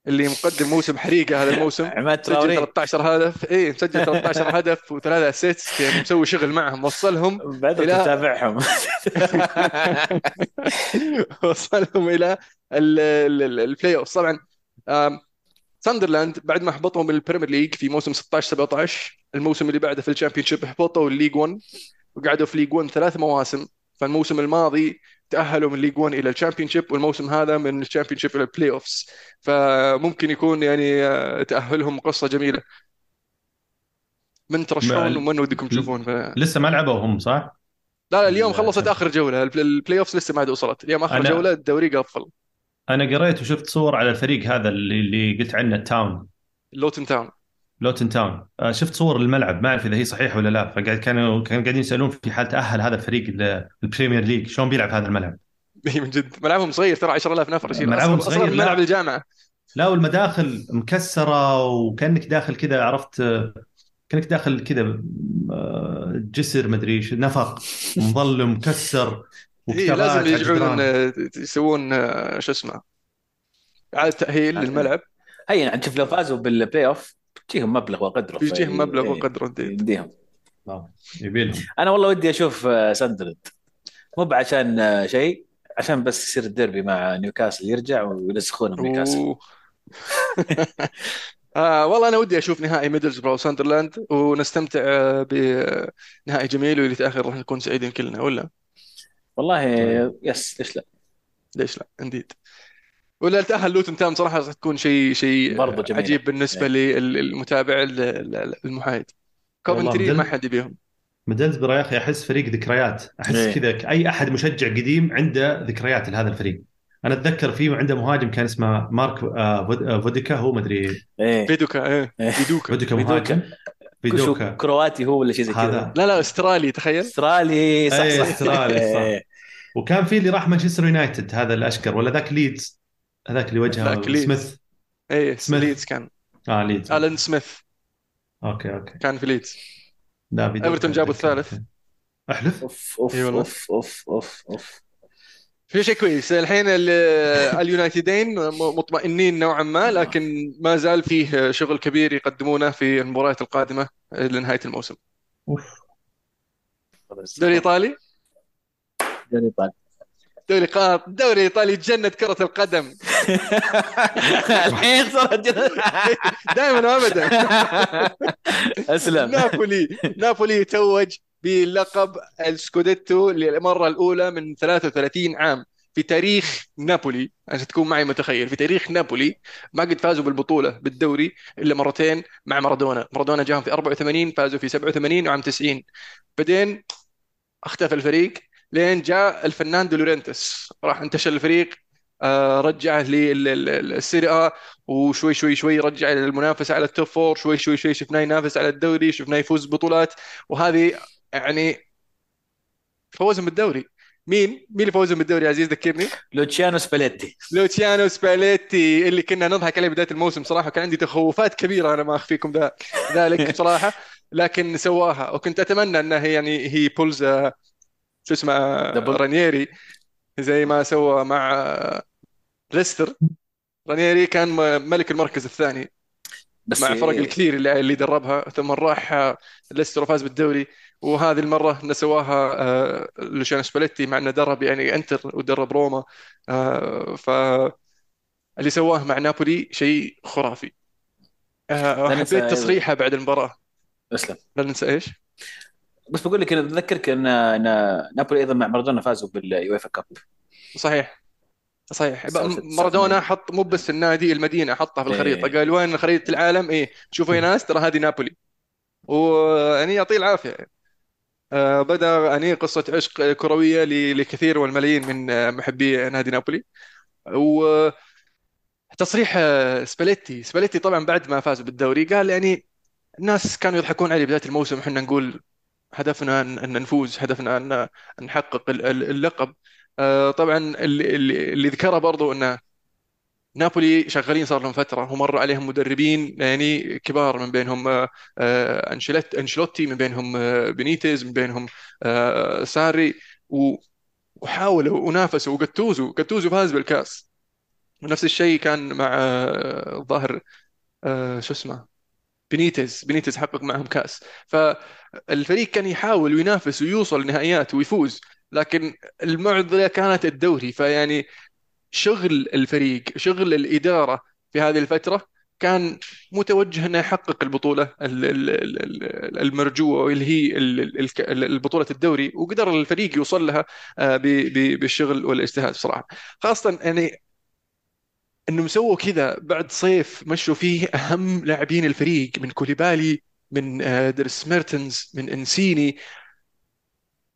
اللي مقدم موسم حريقه هذا الموسم. عماد تراوري. 13 هدف. اي مسجل 13 هدف وثلاثة assist يعني مسوي شغل معهم. وصلهم بعد إلى تتابعهم. وصلهم إلى ال- ال- ال- ال playoff طبعا ساندرلاند بعد ما هبطوا من البريمير ليج في موسم 16 17 الموسم اللي بعده في الشامبيون شيب هبطوا الليج 1 وقعدوا في ليج 1 ثلاث مواسم. فالموسم الماضي تأهلوا من ليج 1 إلى الشامبيونشيب والموسم هذا من الشامبيونشيب إلى ال playoffs فممكن يكون يعني آه، تأهلهم قصة جميلة. من ترشحون ومن ودكم تشوفون؟ ف... لا لسه ما لعبوا هم صح؟ لا اليوم ال- خلصت جولة. البل- ال playoffs لسه ما عاد وصلت. اليوم آخر أنا- جولة الدوري قفل. أنا قريت وشفت صور على الفريق هذا اللي, اللي قلت عنه التاون لوتن تاون لوتن تاون. آه، شفت صور الملعب ما أعرف إذا هي صحيحة ولا لا. فقاعد كانوا كانوا قاعدين يسألون في حال تأهل هذا الفريق ل- البريمير ليج شلون بيلعب هذا الملعب؟ من جد. ملعبهم صغير ترى 10000 نفر يشيل ملعبهم صغير، أصغر من لا. ملعب الجامعة. لا والمداخل مكسرة وكأنك داخل كذا عرفت كأنك داخل كذا آه، جسر مدري إيش نفق مظلم مكسر إيه لازم يرجعون. آه، يسوون شو اسمه. إعادة تأهيل للملعب هي عاد شوف لو فازوا بال playoff بتجيهم مبلغ وقدره بيجيهم في- مبلغ وقدره. يديهم. أنا والله ودي أشوف آه، ساندرلاند مو عشان آه، شيء عشان بس يصير الديربي مع نيوكاسل يرجع ويسلخونه نيوكاسل. آه والله أنا ودي أشوف نهائي ميدلزبرا وساندرلاند ونستمتع آه، بنهائي جميل واللي يتاخر راح نكون سعيدين كلنا ولا؟ والله طيب. yes ليش لا؟ ليش لا؟ indeed. ولا تاهل لوتن تاون صراحة راح تكون شيء شيء برضو جميلة. عجيب بالنسبة للمتابع ال- ال- المحايد. كوفنتري مدل- ما حد يبيهم. ميدلزبرا يا أخي أحس فريق ذكريات. أحس إيه. كذا أي أحد مشجع قديم عنده ذكريات لهذا الفريق. أنا أتذكر فيه عنده مهاجم كان اسمه مارك آه، آه، فوديكا هو مدري إيه. فيدوكا إيه. إيه. فيدوكا. فيدوكا. مهاجم. فيدوكا. كرواتي هو ولا شيء زي. كذا. لا لا أسترالي تخيل. أسترالي صح إيه، صح. أسترالي، صح. إيه. وكان في اللي راح مانشستر يونايتد هذا الأشقر ولا ذاك ليدز. هذاك اللي وجهه ذاك ليدز. سميث. إيه سميث. ليدز كان. آه ليدز. ألن سميث. okay okay. كان في ليدز. لا فيدوكا إيفرتون جابوا. الثالث. أحلف؟ أوف أوف إي والله. أوف أوف أوف أوف. في شيء كويس. الحين ال- اليونايتدين مطمئنين نوعا ما لكن ما زال فيه شغل كبير يقدمونه في المباريات القادمة لنهاية الموسم. أوف. دوري إيطالي؟ دوري إيطالي. دوري قاط دوري إيطالي جنة كرة القدم. الحين صارت دائما وابدا. أسلم. نابولي نابولي يتوج بلقب السكوديتو للمرة الأولى من 33 عام. في تاريخ نابولي عشان تكون معي متخيل في تاريخ نابولي ما قد فازوا بالبطولة بالدوري إلا مرتين مع مارادونا. مارادونا جاهم في 84 فازوا في 87 وعام 90 بعدين اختفى الفريق. لين جاء الفنان دي لورينتيس. راح انتشل الفريق آه، رجعه لل Serie A وشوي شوي شوي رجع المنافسة على ال top four شوي شوي شوي شفناه ينافس على الدوري شفناه يفوز ببطولات وهذه يعني فوزهم بالدوري مين؟ مين اللي فوزهم بالدوري يا عزيز ذكرني؟ لوتشيانو سباليتي. لوتشيانو سباليتي اللي كنا نضحك عليه بداية الموسم صراحة. كان عندي تخوفات كبيرة أنا ما أخفيكم ذا ذلك بصراحة لكن سواها. وكنت أتمنى أنه هي يعني هي بولز آه، شو اسمه دبل. رانييري زي ما سوى مع ليستر. رانييري كان ملك المركز الثاني بس مع الفرق الكثير اللي اللي دربها. ثم راح آه، ليستر وفاز بالدوري. وهذه المرة إنه سواها لوشيانو سباليتي مع إنه درب يعني إنتر ودرب روما. آه، ف اللي سواه مع نابولي شيء خرافي. آه، حبيت. تصريحه بعد المباراة. اسلم لا ننسى إيش؟ بس بقول لك أنا اتذكرك ان ان نابولي أيضا مع مارادونا فازوا بال UEFA Cup. صحيح. صحيح. مارادونا حط مو بس النادي المدينة حطها في الخريطة. إيه. قال وين خريطة العالم؟ إيه. شوفوا يا ناس ترى هذه نابولي. ويعني يعطيه العافية. آه، بدأ يعني قصة عشق كروية ل- لكثير والملايين من محبي نادي نابولي. وتصريح آه، سباليتي. سباليتي طبعا بعد ما فازوا بالدوري قال يعني الناس كانوا يضحكون علي بداية الموسم. إحنا نقول هدفنا ان نفوز هدفنا ان نحقق ال- ال- اللقب. آه، طبعا اللي, اللي ذكره برضو انه نابولي شغالين صار لهم فترة ومر عليهم مدربين يعني كبار من بينهم آه، آه، أنشيلوت أنشيلوتي من بينهم بينيتز من بينهم ساري وحاولوا ونافسوا وقتوزوا قتوزوا فاز بالكاس. ونفس الشيء كان مع الظاهر شو اسمه؟ بينيتز بينيتز حقق معهم كأس. فالفريق كان يحاول وينافس ويوصل لنهائيات ويفوز لكن المعضلة كانت الدوري. فيعني شغل الفريق شغل الإدارة في هذه الفترة كان متوجه إنه يحقق البطولة المرجوة واللي هي البطوله الدوري وقدر الفريق يوصل لها آه، بالشغل والاجتهاد صراحة خاصة يعني انهم سووا كذا بعد صيف مشوا فيه أهم لاعبين الفريق من كوليبالي من آه، درس ميرتنز من إنسيني.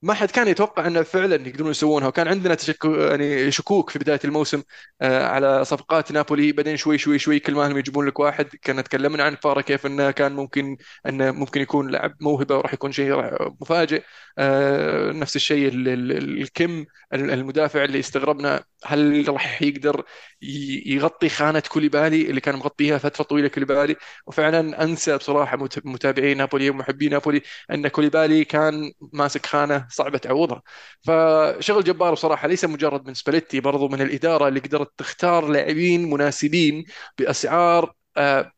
ما حد كان يتوقع إنه فعلا يقدرون يسوونها وكان عندنا تشكك يعني شكوك في بداية الموسم آه، على صفقات نابولي. بعدين شوي شوي شوي كل ما هم يجيبون لك واحد كنا تكلمنا عن فارا كيف إنه كان ممكن إنه ممكن يكون لعب موهبة وراح يكون شيء مفاجئ. آه، نفس الشيء الكيم المدافع اللي استغربنا هل راح يقدر يغطي خانة كوليبالي اللي كان مغطيها فترة طويلة كوليبالي؟ وفعلا أنسى بصراحة متابعي نابولي ومحبي نابولي إن كوليبالي كان ماسك خانة صعبة تعوضها. فشغل جبار بصراحة ليس مجرد من سباليتي برضو من الإدارة اللي قدرت تختار لاعبين مناسبين بأسعار آه،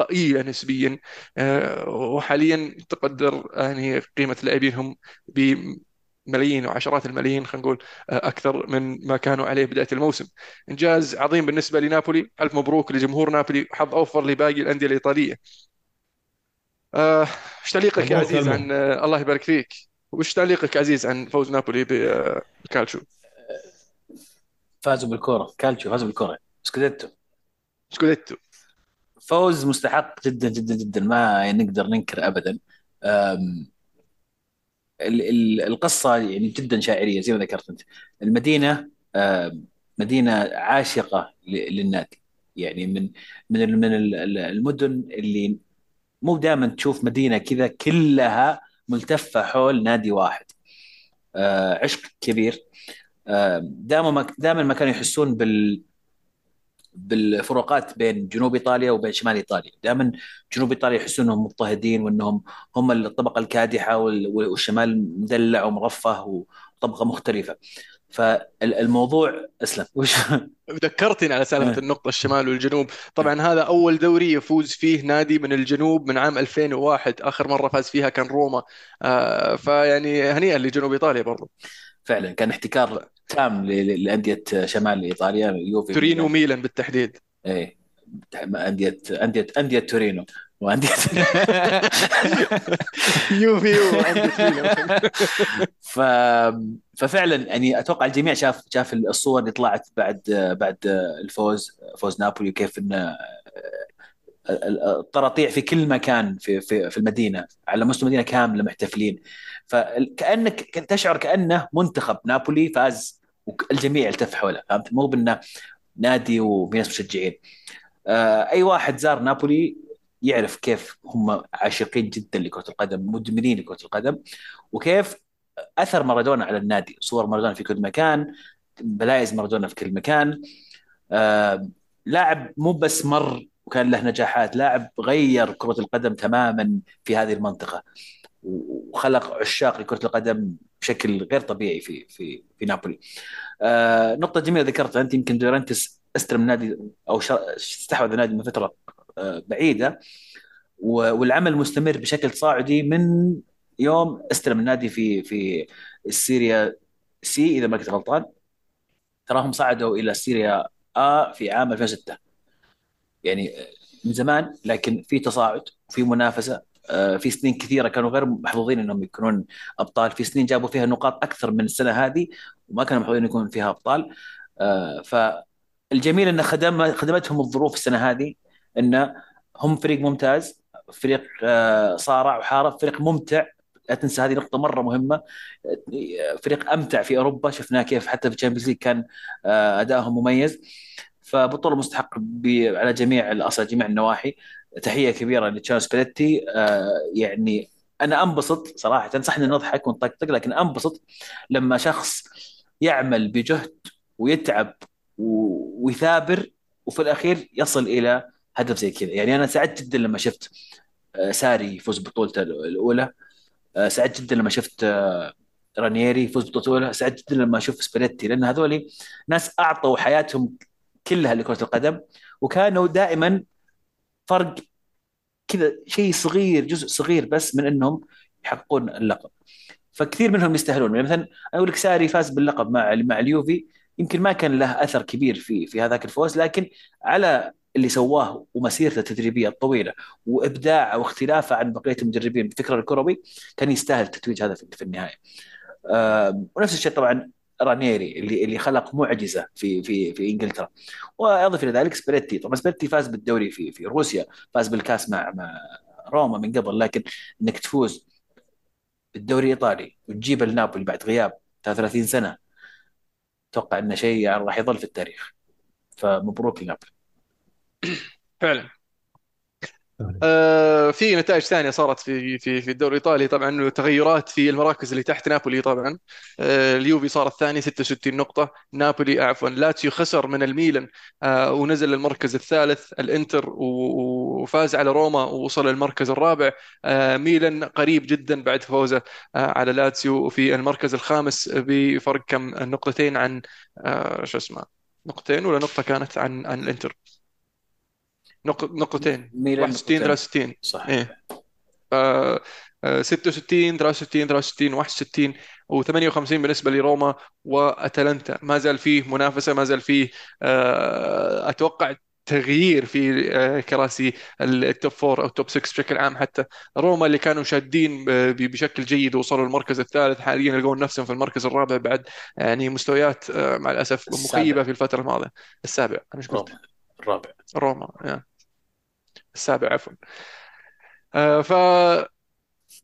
ضئيله نسبيا آه، وحاليا تقدر يعني قيمة لاعبينهم بملايين وعشرات الملايين خلينا نقول آه، أكثر من ما كانوا عليه بداية الموسم. إنجاز عظيم بالنسبة لنابولي. ألف مبروك لجمهور نابولي. حظ أوفر لباقي الأندية الإيطالية. إيش تعليقك يا عزيز عن الله يبارك فيك؟ وش تعليقك عزيز عن فوز نابولي بكالتشو؟ فازوا بالكورة. كالتشو فازوا بالكورة. سكوديتو. سكوديتو. فوز مستحق جدا جدا جدا. ما نقدر ننكر ابدا. القصة يعني جدا شاعرية زي ما ذكرت أنت. المدينة مدينة عاشقة للنادي. يعني من من من المدن اللي مو دائما تشوف مدينة كذا كلها ملتفة حول نادي واحد. آه، عشق كبير. دائما دائما ما كانوا يحسون بال بالفروقات بين جنوب إيطاليا وبين شمال إيطاليا، دائما جنوب إيطاليا يحسون إنهم مضطهدين وإنهم هم الطبقة الكادحة والشمال مدلع ومرفه وطبقة مختلفة. فالموضوع أسلم. وش ذكرتني على سالفة إيه. النقطة الشمال والجنوب. طبعا هذا أول دوري يفوز فيه نادي من الجنوب من عام 2001 آخر مرة فاز فيها كان روما. آه فيعني هنيئا لجنوب إيطاليا برضو. فعلا كان احتكار تام لأندية شمال إيطاليا يوفي تورينو ميلان. بالتحديد. إيه انديه انديه أندية تورينو. وانديه يوفي ف ففعلا يعني أتوقع الجميع شاف شاف الصور اللي طلعت بعد بعد الفوز فوز نابولي وكيف انه الطراطيع في كل مكان في في في المدينة على مستوى المدينة كاملة محتفلين. فكانك تشعر كأنه منتخب نابولي فاز والجميع التف حوله فهمت؟ مو بأنه نادي وفي ناس مشجعين. آه، أي واحد زار نابولي يعرف كيف هم عاشقين جدا لكرة القدم مدمنين لكرة القدم وكيف أثر مارادونا على النادي. صور مارادونا في كل مكان بلايز مارادونا في كل مكان. آه لاعب مو بس مر وكان له نجاحات لاعب غير كرة القدم تماما في هذه المنطقة. وخلق عشاق لكرة القدم بشكل غير طبيعي في في في نابولي. آه نقطة جميلة ذكرتها أنت يمكن دورانتس استلم نادي أو استحوذ النادي من فترة بعيدة. والعمل مستمر بشكل صاعدي من يوم استلم النادي في في السيريا سي إذا ما كنت غلطان. تراهم صعدوا إلى السيريا آ في عام 2006 يعني من زمان لكن في تصاعد وفي منافسة في سنين كثيرة كانوا غير محظوظين إنهم يكونون أبطال. في سنين جابوا فيها نقاط أكثر من السنة هذه وما كانوا محظوظين يكونوا فيها أبطال. فالجميل إن خدم خدمتهم الظروف السنة هذه. إن هم فريق ممتاز فريق آه، صارع وحارب فريق ممتع. لا تنسى هذه نقطة مرة مهمة. فريق أمتع في أوروبا. شفناه كيف حتى في ال Champions League كان أدائهم مميز. فبطولة مستحق على جميع الأصل جميع النواحي. تحية كبيرة للوتشيانو سباليتي يعني أنا أنبسط صراحة. صح نضحك ونطقطق لكن أنبسط لما شخص يعمل بجهد ويتعب ويثابر وفي الأخير يصل إلى هدف زي كذا. يعني أنا سعدت جدا لما شفت ساري يفوز ببطولته الأولى. آه، سعدت جدا لما شفت آه، رانييري يفوز ببطوله سعدت جدا لما أشوف سبريتي لأن هذول ناس أعطوا حياتهم كلها لكرة القدم وكانوا دائما فرق كذا شيء صغير جزء صغير بس من إنهم يحققون اللقب. فكثير منهم يستاهلون. يعني مثلا أقول لك ساري فاز باللقب مع مع اليوفي يمكن ما كان له أثر كبير في في هذاك الفوز لكن على اللي سواه ومسيرته التدريبية الطويلة وإبداعه واختلافه عن بقية المدربين بفكر الكروي كان يستاهل التتويج هذا في النهايه. آه، ونفس الشيء طبعا رانييري اللي اللي خلق معجزة في في في إنجلترا. وأضف إلى ذلك سباليتي. طبعا سباليتي فاز بالدوري في في روسيا فاز بالكاس مع مع روما من قبل لكن إنك تفوز بالدوري الإيطالي وتجيب النابولي بعد غياب 33 سنة أتوقع إنه شيء يعني راح يظل في التاريخ. فمبروك لنابولي. فعلا. آه في نتائج ثانية صارت في في في الدوري الإيطالي. طبعا تغيرات في المراكز اللي تحت نابولي طبعا. آه اليوفي صار الثاني 66 نقطة. نابولي عفوا لاتسيو خسر من الميلان آه ونزل للمركز الثالث الإنتر وفاز على روما ووصل للمركز الرابع. آه ميلان قريب جدا بعد فوزه آه على لاتسيو في المركز الخامس بفرق كم؟ نقطتين عن آه شو اسمه نقطتين ولا نقطة كانت عن عن الإنتر. نقطتين. ميلان 61 نقطتين. 63 صح. إيه. آه، 66 63 63 61 و58 بالنسبة لروما وأتلانتا. ما زال فيه منافسة ما زال فيه آه، أتوقع تغيير في آه، كراسي ال top four أو ال top 6 بشكل عام. حتى روما اللي كانوا شادين بشكل جيد ووصلوا المركز الثالث حاليا يلقون نفسهم في المركز الرابع بعد يعني مستويات آه، مع الأسف السابع. مخيبة في الفترة الماضية. السابع أنا إيش قلت؟ الرابع. روما يا. السابع عفوا. آه ف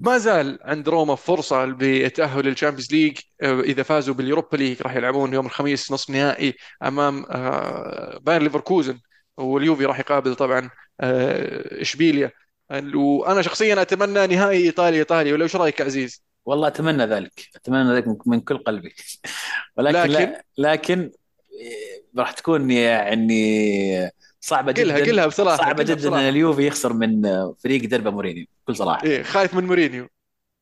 ما زال عند روما فرصة بالتأهل لل Champions League. آه، إذا فازوا بال Europa League راح يلعبون يوم الخميس نصف نهائي أمام آه، باير ليفركوزن واليوفي راح يقابل طبعا إشبيليا. وأنا شخصيا أتمنى نهائي إيطالي إيطالي ولا إيش رأيك عزيز؟ والله أتمنى ذلك أتمنى ذلك من- كل قلبي. ولكن لكن- لكن راح تكون يعني صعبة جدا. قلها قلها بصراحة صعبة قلها جدا إن بصراحة. اليوفي يخسر من فريق دربه مورينيو بكل صراحة. إيه خايف من مورينيو.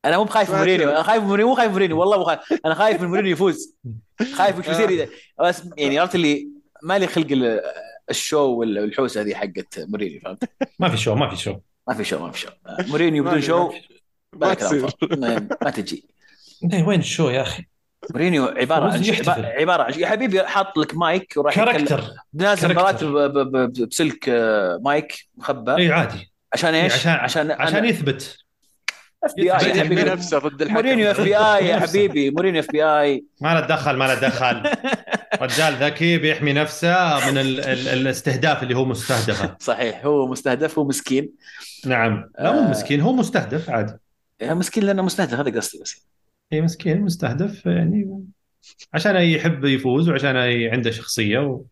أنا مو بخايف من مورينيو. أنا خايف من مورينيو مو خايف من مورينيو والله مو خايف. أنا خايف من مورينيو يفوز. خايف وش بيصير إذا- بس يعني عرفت اللي مالي خلق ال- ال show وال- والحوسة هذه حقت مورينيو فهمت؟ ما في show ما في show. ما في show ما في show. مورينيو بدون show تصير. ما تجي. إيه، وين ال show يا أخي؟ مورينيو عبارة عن. عبارة عن يا حبيبي حاط لك مايك وراح character نازل مباراة بسلك آه، مايك مخبى اي عادي. عشان إيه، إيش؟ عشان عشان عشان يثبت. FBI نفسه ضد الحكم. مورينيو FBI يا. حبيبي. مورينيو FBI ما له دخل ما له دخل. رجال ذكي بيحمي نفسه من ال ال الاستهداف اللي هو مستهدفه. صحيح. هو مستهدف هو مسكين. نعم. لا مو آه. مسكين هو مستهدف عادي. يا مسكين لأنه مستهدف هذا قصدي بس. اي مسكين مستهدف يعني عشان يحب يفوز وعشان عنده شخصية و...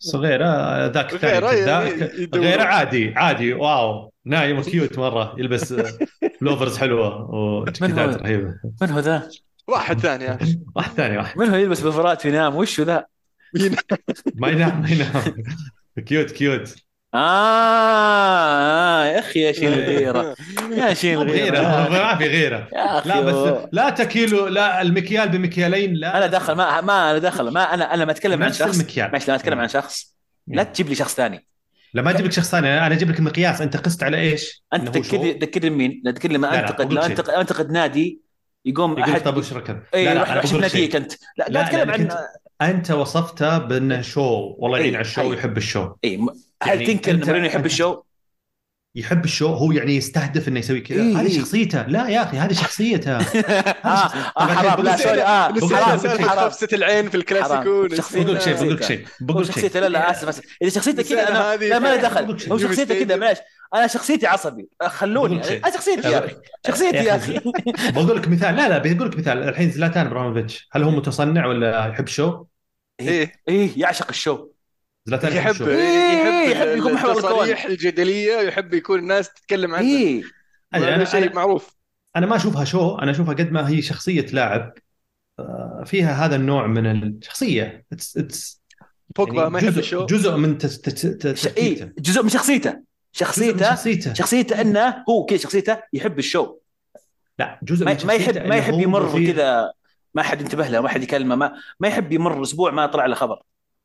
بس غيره ذاك الثاني غيره كذا- ي- يدور. غيره عادي عادي واو نايم وكيوت مرة يلبس بلوفرز حلوة وجاكيتات هو؟ رهيبة من هو ذا؟ واحد ثاني يا أخي. واحد ثاني واحد من هو يلبس بفرات وينام وش هو ذا؟ ما ينام ما ينام كيوت كيوت آه, آه يا أخي يا شيل الغيرة يا غيره الغيرة ما في غيرة لا بس. لا تكيلو لا المكيال بمكيالين لا أنا دخل ما ما أنا دخل ما أنا أنا ما أتكلم عن شخص المكيال. ماشي لما أتكلم عن شخص لا تجيب لي شخص ثاني لا ما أجيب لك شخص ثاني أنا أجيب لك مقياس أنت قست على إيش؟ أنت؟ تذكرني تذكرني مين؟ تذكرني لما لا، لا، أنتقد لما. أنتقد أنتقد نادي يقوم أحد طب وش ركب؟ اي لا لا روح لك شيء. ناديك انت لا لا، قاعد اتكلم عن أنت- أنت وصفته بأنه شو والله يعين أي، على الشو. ويحب الشو اي م- هل يعني تنكر ان مورينيو يحب الشو؟ يحب الشو هو يعني يستهدف انه يسوي كذا إي، هذه. شخصيته لا يا أخي هذه شخصيته آه آه، حرام لا سوري آه حرام خفسة العين في الكلاسيكو بقول لك شيء بقول لك شخصيته. شيء بقول لك شيء شخصيته لا لا اسف اسف اذا شخصيته كذا أنا لا ما دخل هو شخصيته كذا. معلش أنا شخصيتي عصبي خلوني. أنا شخصيتي يا أخي شخصيتي يا أخي بقول لك مثال لا لا بقول لك مثال الحين زلاتان ابراهيموفيتش هل هو متصنع ولا يحب ال show؟ إيه إيه يعشق ال show زلاتان يحب ال show يحب يحب يكون محور. التصاريح الجدلية يحب يكون الناس تتكلم عنه. أنا- هذا شيء أنا- معروف. أنا ما أشوفها show أنا أشوفها قد ما هي شخصية لاعب. آه، فيها هذا النوع من الشخصيه It's- it's بوجبا يعني ما يحب جزء ال show. جزء من تس- تس- تس- ش... تفكيرته جزء من شخصيته. جزء من شخصيته شخصيته. شخصيته أنه هو كذا شخصيته يحب ال show. لا جزء ما, من ما يحب ما يحب يمر. كذا ما حد ينتبه له ما حد يكلمه ما ما يحب يمر أسبوع ما طلع له خبر.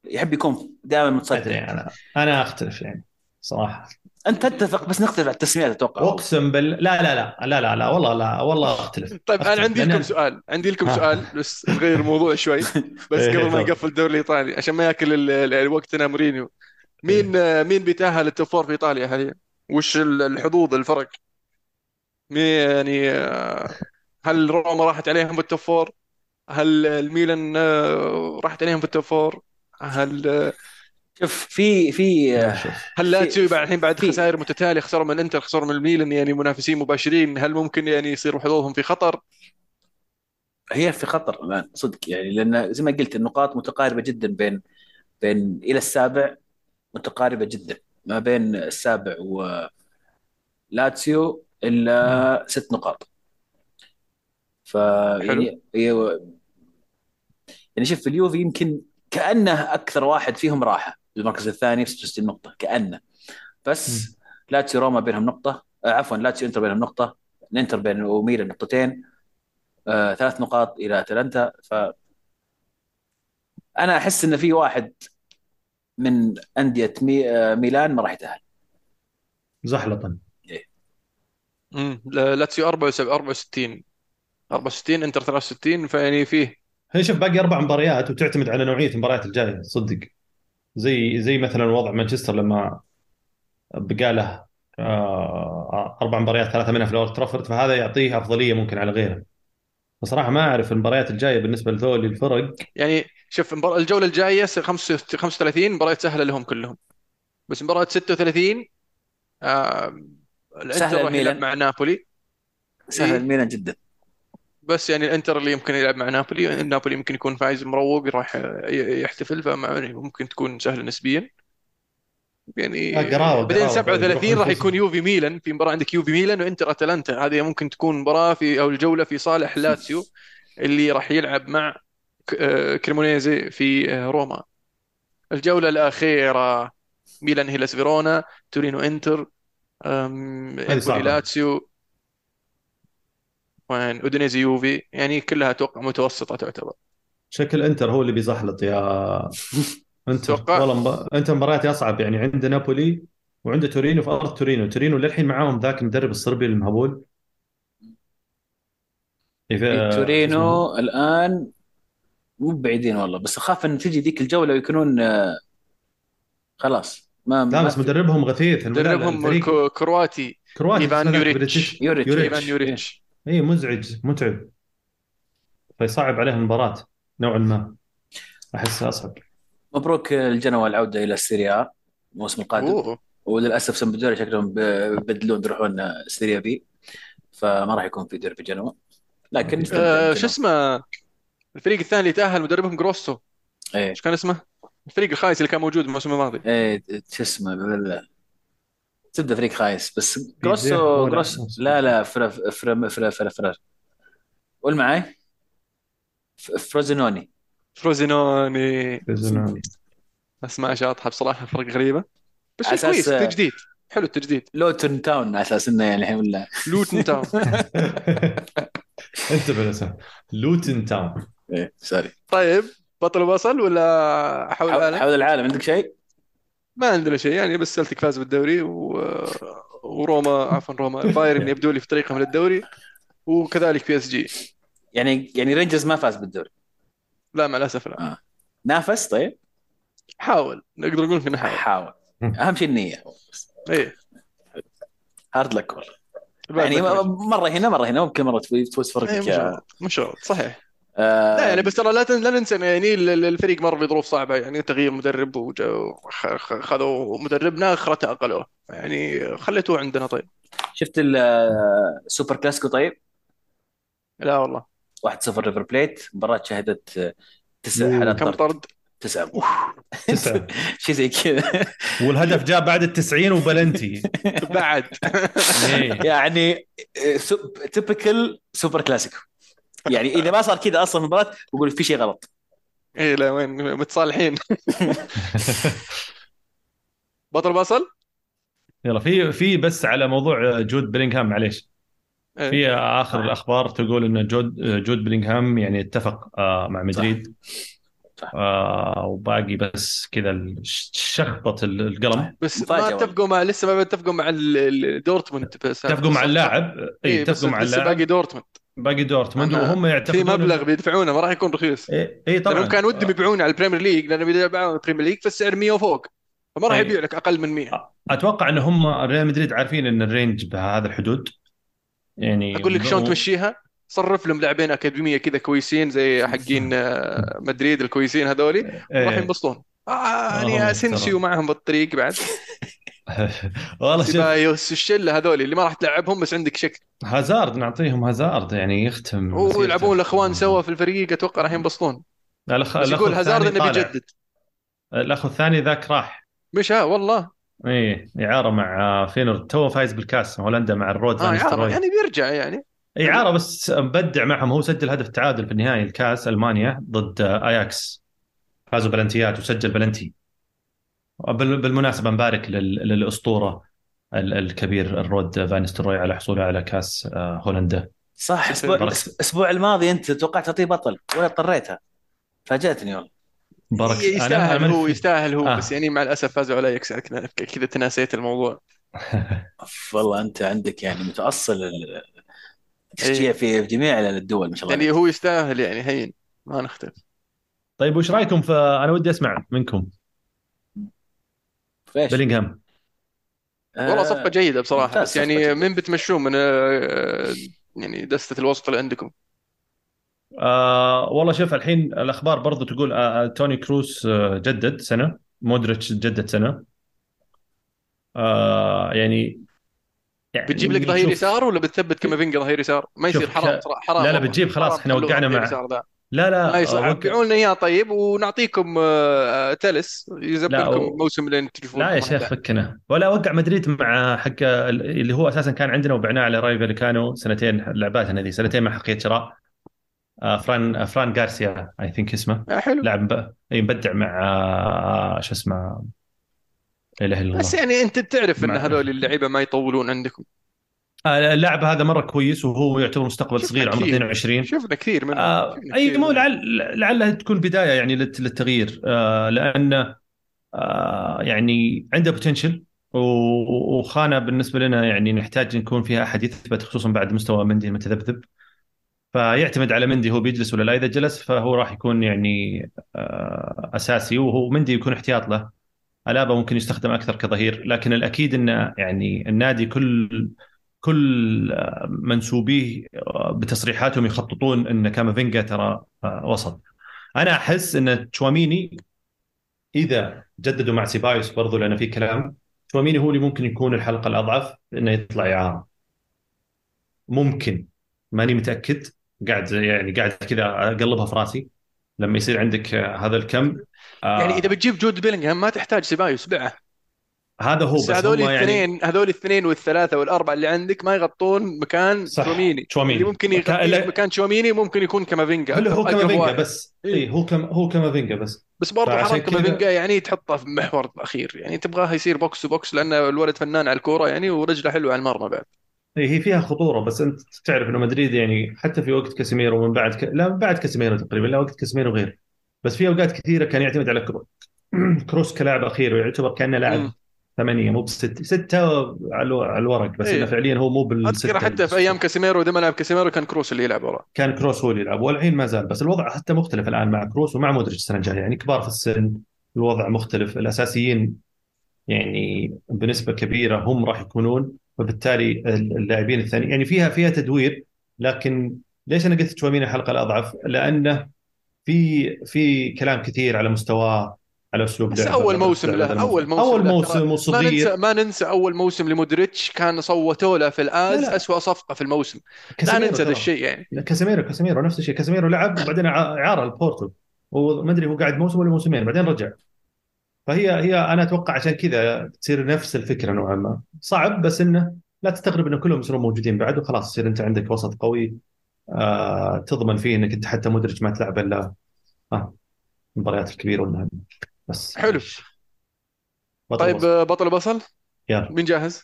يحب يكون دائما ما متصدر أنا أنا أختلف يعني صراحة. أنت تتفق بس نختلف على التسميات أتوقع. أقسم بال لا لا لا لا لا لا والله لا والله أختلف. طيب أنا. عندي لكم سؤال عندي لكم. سؤال بس نغير الموضوع شوي. بس إيه، قبل ما. يقفل الدوري الإيطالي عشان ما يأكل وقتنا مورينيو. مين آه، مين بيتأهل لل top four في إيطاليا حاليا؟ وش ال- الحظوظ الفرق؟ مين يعني هل روما راحت عليهم بال top four هل الميلان آه، راحت عليهم بال top four هل شوف في في هل لاتسيو بعد الحين بعد خسائر متتالية خسروا من الانتر خسروا من الميلان يعني منافسين مباشرين هل ممكن يعني يصير حظوظهم في خطر؟ هي في خطر الآن صدق يعني لأن زي ما قلت النقاط متقاربة جدا بين بين إلى السابع متقاربة جدا ما بين السابع ولاتسيو إلا ست نقاط. ف يعني هي- يعني شوف اليوفي يمكن كأنه أكثر واحد فيهم راحة. المركز الثاني ب 66 نقطة كأنه. بس لاتسيو روما بينهم نقطة آه عفوا لاتسيو إنتر بينهم نقطة الإنتر بين وميلان نقطتين آه ثلاث نقاط إلى اتلانتا ف أنا أحس إن في واحد من أندية مي... آه ميلان ما راح يتأهل. زحلطا. امم لاتسيو 64 64 64 إنتر 63 فيعني فيه هي شوف باقي أربع مباريات وتعتمد على نوعية المباريات الجاية صدق. زي زي مثلا وضع مانشستر لما بقى له آه، أربع مباريات ثلاثة منها في الاولد ترافورد فهذا يعطيه أفضلية ممكن على غيره. بصراحة ما أعرف المباريات الجاية بالنسبة لذول الفرق يعني شوف الجولة الجاية 35 مباريات سهلة لهم كلهم. بس مباراة 36 آه الانتر سهلة راح يلعب الميلان. مع نابولي. سهل إيه. الميلان جدا. بس يعني الانتر اللي يمكن يلعب مع نابولي نابولي يمكن يكون فايز مروق راح يحتفل فممكن تكون سهلة نسبيا يعني آه، بعدين قراوة. 37 يروحون راح يكون. يوفي ميلان في مباراة عندك يوفي ميلان وإنتر أتلانتا هذه ممكن تكون مباراة في أو الجولة في صالح لاتسيو اللي راح يلعب مع آه، كريمونيزي في آه، روما الجولة الأخيرة ميلان هيلاس فيرونا تورينو إنتر. لاتسيو وين أودينيزي يوفي يعني كلها أتوقع متوسطة تعتبر. شكل إنتر هو اللي بيزحلط يا إنتر. أتوقع. والله مب... انت مباريات أصعب يعني عند نابولي وعنده تورينو في أرض تورينو. تورينو للحين معاهم ذاك المدرب الصربي المهبول. إيه، في- اسمه- تورينو الآن مو بعيدين والله بس أخاف إن تجي ذيك الجولة ويكونون آه، خلاص ما لا بس مدربهم غثيث. مدربهم كرواتي كرواتي ذاك يوريتش. يوريتش. إيفان يوريتش. إي مزعج متعب. فيصعب عليهم المباراة نوعا ما. احسها أصعب. مبروك الجنوة العودة إلى السيريا الموسم القادم. أوه. وللأسف سمبدوري شكلهم ب- بيبدلون بيروحون سيريا بي فما راح يكون في ديربي جنوة. لكن آه. شو اسمه؟ الفريق الثاني اللي تأهل مدربهم جروسو. إيه. إيش كان اسمه؟ الفريق الخايس اللي كان موجود الموسم الماضي. إيه شو اسمه؟ تبدأ فريق خايس بس جروسو جروسو لا لا فرا فرا فرا فرا فرا. قول معي ف- فروزينوني فروزينوني فيزنوني. اسماء شاطحه بصراحه فرق غريبة. بس شيء كويس أساس- تجديد. حلو التجديد. لوتن تاون على أساس إنه يعني الحين ولا لوتن تاون. انتبه لسه لوتن تاون. إيه sorry. طيب بطل وصل ولا حول العالم؟ حول العالم عندك شيء؟ ما عندنا شيء. يعني بس سلتك فاز بالدوري و... وروما عفوا روما بايرن يبدو لي في طريقهم للدوري وكذلك بي اس جي يعني يعني رينجرز ما فاز بالدوري. لا مع الأسف لا. نافس؟ طيب. حاول. نقدر نقول إنه حاول. حاول. أهم شيء النية. إيه. hard luck والله يعني مرة هنا مرة هنا ممكن مرة تفوز تفوز إيه، فرقك. مش غلط صحيح. آه، لا يعني بس ترى لا لا ننسى يعني ال- ال- الفريق مر بظروف صعبة يعني تغيير مدرب وخذوا مدربنا اخرته اقلوه يعني خليتوه عندنا طيب. شفت ال- آه، السوبر كلاسيكو طيب؟ لا والله. 1-0 ريفر بليت مباراة شهدت آه، تسع. حالات كم طرد. تسعة. تسعة شيء زي كذا. والهدف جاء بعد التسعين وبلنتي. بعد. إيه. يعني typical سوبر كلاسيكو. يعني إذا ما صار كذا أصلا المباراة بقول في شيء غلط. إيه لا وين؟ متصالحين. بطل بصل يلا في في بس على موضوع جود بلينغهام معليش. إيه. في آخر الأخبار تقول إن جود جود بلينغهام يعني اتفق آه، مع مدريد. صح. آه، وباقي بس كذا الش- شخبطه القلم. بس ما. اتفقوا مع لسه ما اتفقوا مع ال- ال- دورتموند. بس اتفقوا مع اللاعب؟ اي بس اتفقوا مع اللاعب؟ باقي دورتموند. باقي دورتموند وهم في يعتقدون مبلغ بيدفعونه ما راح يكون رخيص. اي إيه طبعا. لأنهم كان ودهم يبيعونه على البريمير ليج لأنه بيبيعون البريمير ليج فالسعر 100 وفوق. فما راح يعني- يبيع لك أقل من 100 أتوقع إن هم ريال مدريد عارفين إن ال range بهذا الحدود. يعني أقول لك شلون تمشيها؟ صرف لهم لاعبين أكاديمية كذا كويسين زي حقين آه، مدريد الكويسين هذولي راح إيه. ينبسطون. آه يعني اسنسيو ترى. معهم بالطريق بعد. والله شوف. سيبايوس الشلة هذولي اللي ما راح تلعبهم بس عندك شك هازارد نعطيهم هازارد يعني يختم. ويلعبون الأخوان سوا في الفريق أتوقع راح ينبسطون. لا، الأخ... بس الأخ يقول هازارد إنه. بيجدد. الأخ الثاني ذاك راح. مش ها والله. إيه إعارة مع آه، فينورد. توه فايز بالكاس هولندا مع الرود يعرف نيستلروي. يعني بيرجع يعني. إعارة بس مبدع معهم. هو سجل هدف التعادل في النهائي الكاس ألمانيا ضد آه، آياكس. فازوا بلنتيات وسجل بلنتي. بالمناسبة نبارك لل... للأسطورة ال- الكبير الرود فان نيستلروي على حصوله على كاس آه، هولندا. صح الأسبوع. الأسبوع الماضي أنت توقعت تعطيه بطل ولا اضطريتها؟ فاجأتني والله. بارك يستاهل أنا- هو يستاهل هو آه. بس يعني مع الأسف فازوا على آياكس كذا تناسيت الموضوع. والله أنت عندك يعني متأصل ال- التشجيع في جميع الدول ما شاء الله يعني. هو يستاهل يعني هين ما نختلف. طيب وش رأيكم في أنا ودي أسمع منكم. فايش؟ بلينغهام والله آه، صفقة جيدة بصراحة بس يعني جيدة. من بتمشون من آه، يعني دستة الوسط اللي عندكم آه والله شوف الحين الأخبار برضو تقول آه آه، توني كروس آه جدد سنة مودريتش جدد سنة آه يعني يعني بتجيب لك ظهير يسار ولا بتثبت كامافينجا ظهير يسار ما يصير حرام حرام لا لا والله. بتجيب خلاص، حرام إحنا وقعنا مع-. لا لا ما يصلح آه، وقع- بيعوا لنا اياه طيب ونعطيكم آه، تلس يزبط لا، لكم و- موسم لين تشوفون لا يا شيخ فكنا. ولا وقع مدريد مع حق اللي هو أساسا كان عندنا وبعناه على راي فاليكانو سنتين لعباتنا ذي سنتين مع حقيه شراء. آه فران آه فران غارسيا I think اسمه. آه، حلو. لاعب ب- إي مبدع مع آه شو اسمه لا إله إلا بس الله يعني أنت تعرف إن هذول اللعيبة ما يطولون عندكم. آه اللاعب هذا مرة كويس وهو يعتبر مستقبل صغير عمره كثير. 22 شفنا كثير منه آه شفنا إي مو. لعل لعلها تكون بداية يعني للت- للتغيير. آه لأن آه يعني عنده بوتنشل وخانة بالنسبة لنا يعني نحتاج نكون فيها احد يثبت خصوصا بعد مستوى مندي المتذبذب فيعتمد على مندي هو بيجلس ولا لا. إذا جلس فهو راح يكون يعني آه أساسي. وهو مندي يكون احتياط له. ألابا ممكن يستخدم أكثر كظهير. لكن الأكيد ان يعني النادي كل كل منسوبيه بتصريحاتهم يخططون إن كامافينجا ترى آه، وسط أنا أحس إن تشواميني إذا جددوا مع سيبايوس برضو لأن في كلام تشواميني هو اللي ممكن يكون الحلقة الأضعف إنه يطلع اعاره ممكن. ماني متأكد. قاعد يعني قاعد كذا أقلبها في راسي. لما يصير عندك آه، هذا الكم آه، يعني إذا بتجيب جود بيلينغهام ما تحتاج سيبايوس بعه. هذا هو بس بس هذول يعني الاثنين هذول الاثنين والثلاثة والأربعة اللي عندك ما يغطون مكان صح. تشواميني تشواميني. اللي ممكن يغطي مكان- لك مكان تشواميني ممكن يكون كامافينجا هو واحد. بس إيه. اي هو كم هو كامافينجا بس بس برضه حرام كامافينجا يعني تحطه في محور الاخير يعني تبغاه يصير box to box لأن الولد فنان على الكورة يعني ورجله حلوة على المرمى بعد إيه هي فيها خطورة بس أنت تعرف إنه مدريد يعني حتى في وقت كاسيميرو ومن بعد ك... لا من بعد كاسيميرو تقريبا لا وقت كاسيميرو غير بس في أوقات كثيرة كان يعتمد على كرو... كروس كلاعب أخير ويعتبر كأنه. لاعب ثمانية مو بست ستة على الو- على الورق بس إيه. إنه فعليا هو مو بالستة. اذكر حتى في أيام كاسيميرو إذا ما لعب كاسيميرو كان كروس اللي يلعب وراه. كان كروس هو اللي يلعب والحين ما زال بس الوضع حتى مختلف الآن مع كروس ومع مودريتش السنة الجاية. يعني كبار في السن الوضع مختلف الأساسيين يعني بنسبة كبيرة هم راح يكونون فبالتالي اللاعبين الثانيين يعني فيها فيها تدوير لكن ليش أنا قلت تشواميني الحلقة الأضعف؟ لأنه في في كلام كثير على مستواه على أسلوب بس أول موسم له. أول موسم أول. موسم ترى ما وصغير ننسى ما ننسى أول موسم لمودريتش كان صوتوا له في الآس لا لا. اسوء صفقة في الموسم. لا ننسى ذا ترى. الشيء يعني. كاسيميرو كاسيميرو نفس الشيء. كاسيميرو لعب وبعدين اعاره البورتو وما أدري هو قاعد موسم ولا موسمين بعدين رجع. فهي هي أنا أتوقع عشان كذا تصير نفس الفكرة نوعا ما. صعب بس إنه لا تستغرب إنه كلهم يصيرون موجودين بعد وخلاص يصير أنت عندك وسط قوي. آه تضمن فيه إنك أنت حتى مدرج ما تلعب إلا آه المباريات الكبيرة والمهمة. بس حلو. بطل طيب. آه، بطل بصل يلا. مين جاهز؟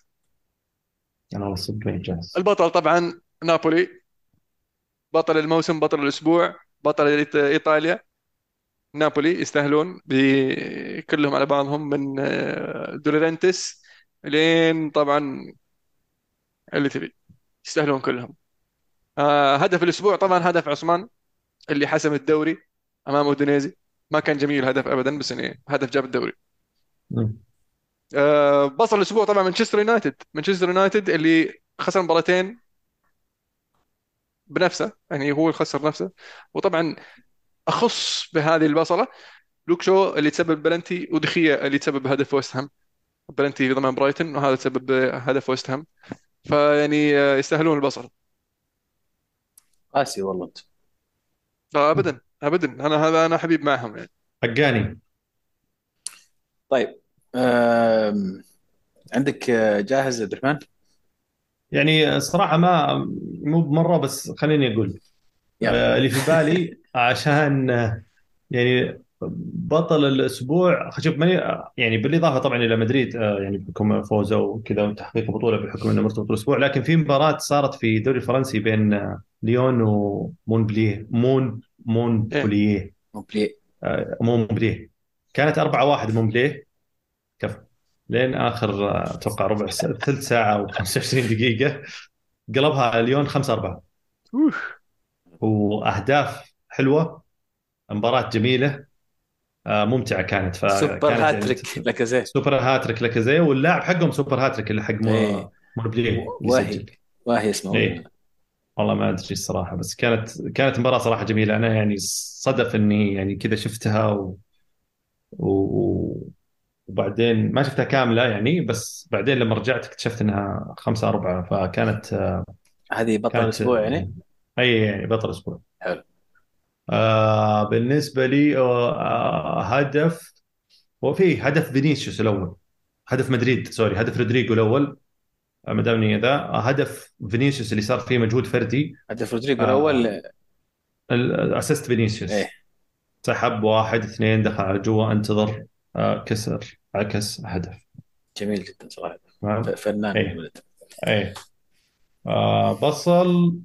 أنا والله صدقني جاهز. البطل طبعا نابولي. بطل الموسم بطل الأسبوع بطل إيط- إيطاليا. نابولي يستاهلون ب- كلهم على بعضهم من آه، دولورنتس لين طبعا اللي تبي. يستاهلون كلهم. آه، هدف الأسبوع طبعا هدف أوسيمين اللي حسم الدوري أمام أودينيزي. ما كان جميل الهدف ابدا بس يعني هدف جاب الدوري. آه، بصل الأسبوع طبعا مانشستر يونايتد. مانشستر يونايتد اللي خسر مباراتين بنفسه يعني هو اللي خسر نفسه. وطبعا أخص بهذه البصلة لوك شو اللي تسبب بلنتي ودي خيا اللي تسبب هدف ويست هام. بلنتي في ضمان برايتون وهذا تسبب هدف ويست هام. فيعني آه، يستاهلون البصل. قاسي والله. انت لا ابدا. ابدا أنا هذا أنا حبيب معهم يعني حقاني طيب آم، عندك آه، جاهز عبد الرحمن؟ يعني صراحة ما مو بمرة بس خليني أقول. آه، اللي في بالي عشان آه، يعني بطل الأسبوع شوف ماني يعني بالإضافة طبعا إلى مدريد يعني بحكم فوزه وكذا وتحقيق بطولة بحكم إنه مرتبط الأسبوع لكن في مباراة صارت في الدوري الفرنسي بين ليون ومونبليه مون مونبليه موبلي آه، مونبليه كانت 4-1 مونبليه كفو لين آخر آه، أتوقع ربع ساعة ثلث ساعة و25 دقيقة. قلبها ليون 5-4 أوف. وأهداف حلوة. مباراة جميلة. آه، ممتعة كانت. فكانت سوبر يعني هاتريك لاكازيت super hat-trick لاكازيت. واللاعب حقهم super hat-trick اللي حق إيه. مونبليه واهي. يسجل. واهي اسمه. إيه. والله ما أدري الصراحه بس كانت كانت مباراة صراحة جميلة. أنا يعني صدف إني يعني كذا شفتها و... و... وبعدين ما شفتها كاملة يعني بس بعدين لما رجعت اكتشفت إنها خمسة أربعة فكانت هذه بطل كانت الأسبوع يعني؟ أي يعني بطل أسبوع. حلو. آه بالنسبة لي آه هدف وفي هدف فينيسيوس الأول هدف مدريد sorry هدف رودريجو الأول. ما دامني ذا هدف فينيسيوس اللي صار فيه مجهود فردي. هدف رودريجو آه. الأول. ال assist فينيسيوس. إيه. سحب واحد اثنين دخل على جوا انتظر آه كسر عكس هدف. جميل جدا صراحة. ف- فنان. إيه. الولد. إيه. آه بصل.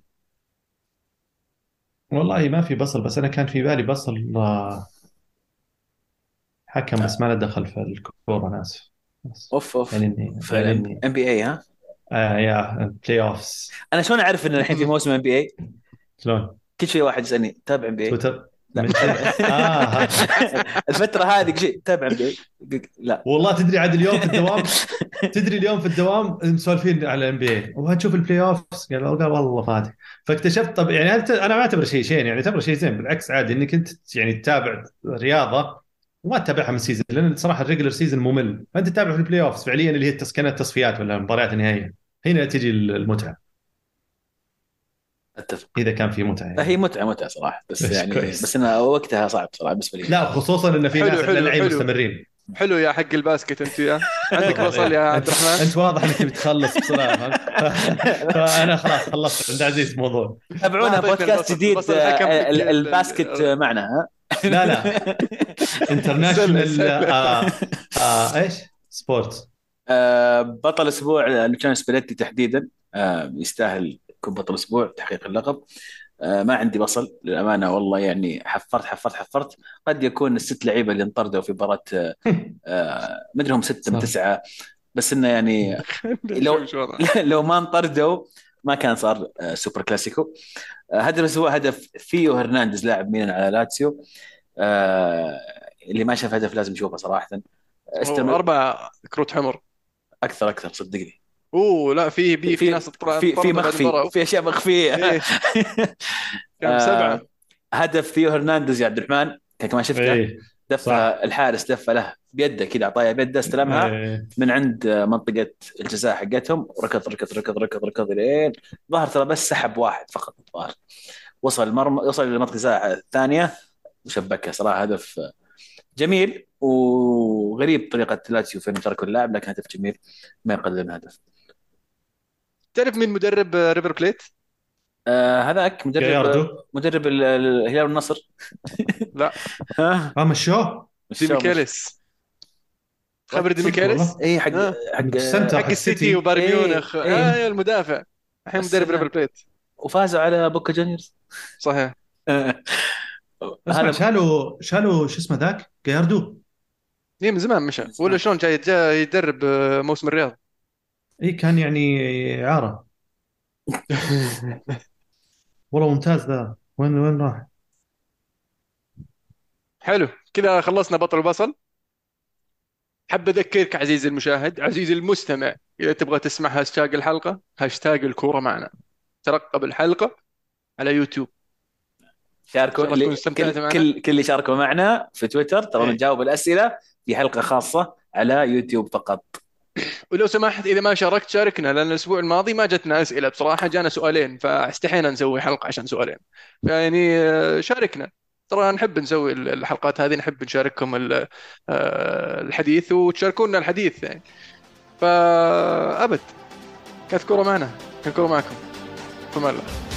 والله ما في بصل بس أنا كان في بالي بصل آه حكم بس ما له دخل في الكورة أنا آسف. أوف أوف. يعني اني فعلا. NBA ها؟ يا playoffs أنا شلون أعرف إن الحين في موسم NBA شلون؟ كل شوي واحد يسألني تابع NBA تويتر. الفترة هذه شيء تابع NBA لا. والله تدري عاد اليوم في الدوام؟ تدري اليوم في الدوام مسولفين على ال NBA وهتشوف ال playoffs قال والله فاتح. فاكتشفت طب يعني أنا ما أعتبره شيء شين يعني أعتبره شيء زين بالعكس عادي إنك أنت يعني تتابع رياضة وما تتابعها من season لأن صراحة ال regular season ممل. فأنت تتابع في ال playoffs فعليا اللي هي التصفيات ولا المباريات النهائيه هنا تجي المتعة أتفق إذا كان في متعة لا يعني. هي متعة متعة صراحة بس بس يعني كويس. بس أنا وقتها صعب صراحة بالنسبة لي لا خصوصا إن في حلو، ناس حلو. مستمرين حلو يا حق ال basket أنت يا عندك بصل يا عبد الرحمن أنت واضح إنك تبي تخلص بسرعة؟ فأنا خلاص خلصت عند عزيز الموضوع تابعونا بودكاست. جديد آه، ال- ال- ال basket ال- معنا ها لا لا international. آه آه إيش؟ sport آه، بطل أسبوع لوتشانو سباليتي تحديدا آه، يستاهل يكون بطل أسبوع تحقيق اللقب. آه، ما عندي بصل للأمانة والله يعني حفرت حفرت حفرت. قد يكون الست لعيبة اللي انطردوا في مباراة آه، آه، مدري هم ستة من. تسعة بس إنه يعني لو-. لو ما انطردوا ما كان صار آه، سوبر كلاسيكو. آه، هدف الأسبوع هدف فيو هرنانديز لاعب ميلان على لاتسيو. آه، اللي ما شاف هدف لازم يشوفه صراحة. استمر. أربع كروت حمر. أكثر أكثر صدقني أوه لا في في في ناس في في مخفي. في أشياء مخفية إيه. كم آه، سبعة هدف ثيو هرنانديز يا عبد الرحمن كمان شفته إيه دفها الحارس دفه له بيده كذا اعطاها بيده استلمها إيه. من عند منطقة الجزاء حقتهم وركض ركض ركض ركض ركض لين ظهر ترى بس سحب واحد فقط الظاهر وصل المرمى وصل لمنطقه الجزاء الثانية وشبكها صراحة هدف جميل وغريب طريقة لاتسيو في تركوا اللاعب لكن هدف جميل ما يقلل من هدف. تعرف مين مدرب ريفر بليت؟ آه هذاك مدرب جاياردو مدرب ال- الهلال والنصر. لا. ها؟ آه مشوه. ديميكيليس خبر ديميكيليس؟ اي حق آه. حق. حق السيتي وبايرن إيه، ميونخ. إيه. آه المدافع. الحين مدرب ريفر بليت. وفازوا على بوكا جونيورز. صحيح. هذا شالوا شالوا شو اسمه ذاك؟ جاياردو. إيه من زمان مشى. ولا شلون جاي جاي يدرب آه، موسم الرياض. اي كان يعني إعارة. والله ممتاز ذا. وين وين راح؟ حلو. كذا خلصنا بطل وبصل حاب أذكرك عزيزي المشاهد عزيزي المستمع إذا تبغى تسمع هاشتاج الحلقة هاشتاج الكورة معنا. ترقب الحلقة على يوتيوب. شاركوا اللي كل. كل كل اللي شاركوا معنا في تويتر ترى إيه. نجاوب الأسئلة في حلقة خاصة على يوتيوب فقط. ولو سمحت إذا ما شاركت شاركنا لأن الأسبوع الماضي ما جتنا أسئلة. بصراحة جانا سؤالين فاستحينا نسوي حلقة عشان سؤالين. فيعني آه، شاركنا. ترى نحب نسوي الحلقات هذه نحب نشارككم آه، الحديث وتشاركونا الحديث يعني. فأبد كانت كوره معنا. كان كوره معكم. فما الله.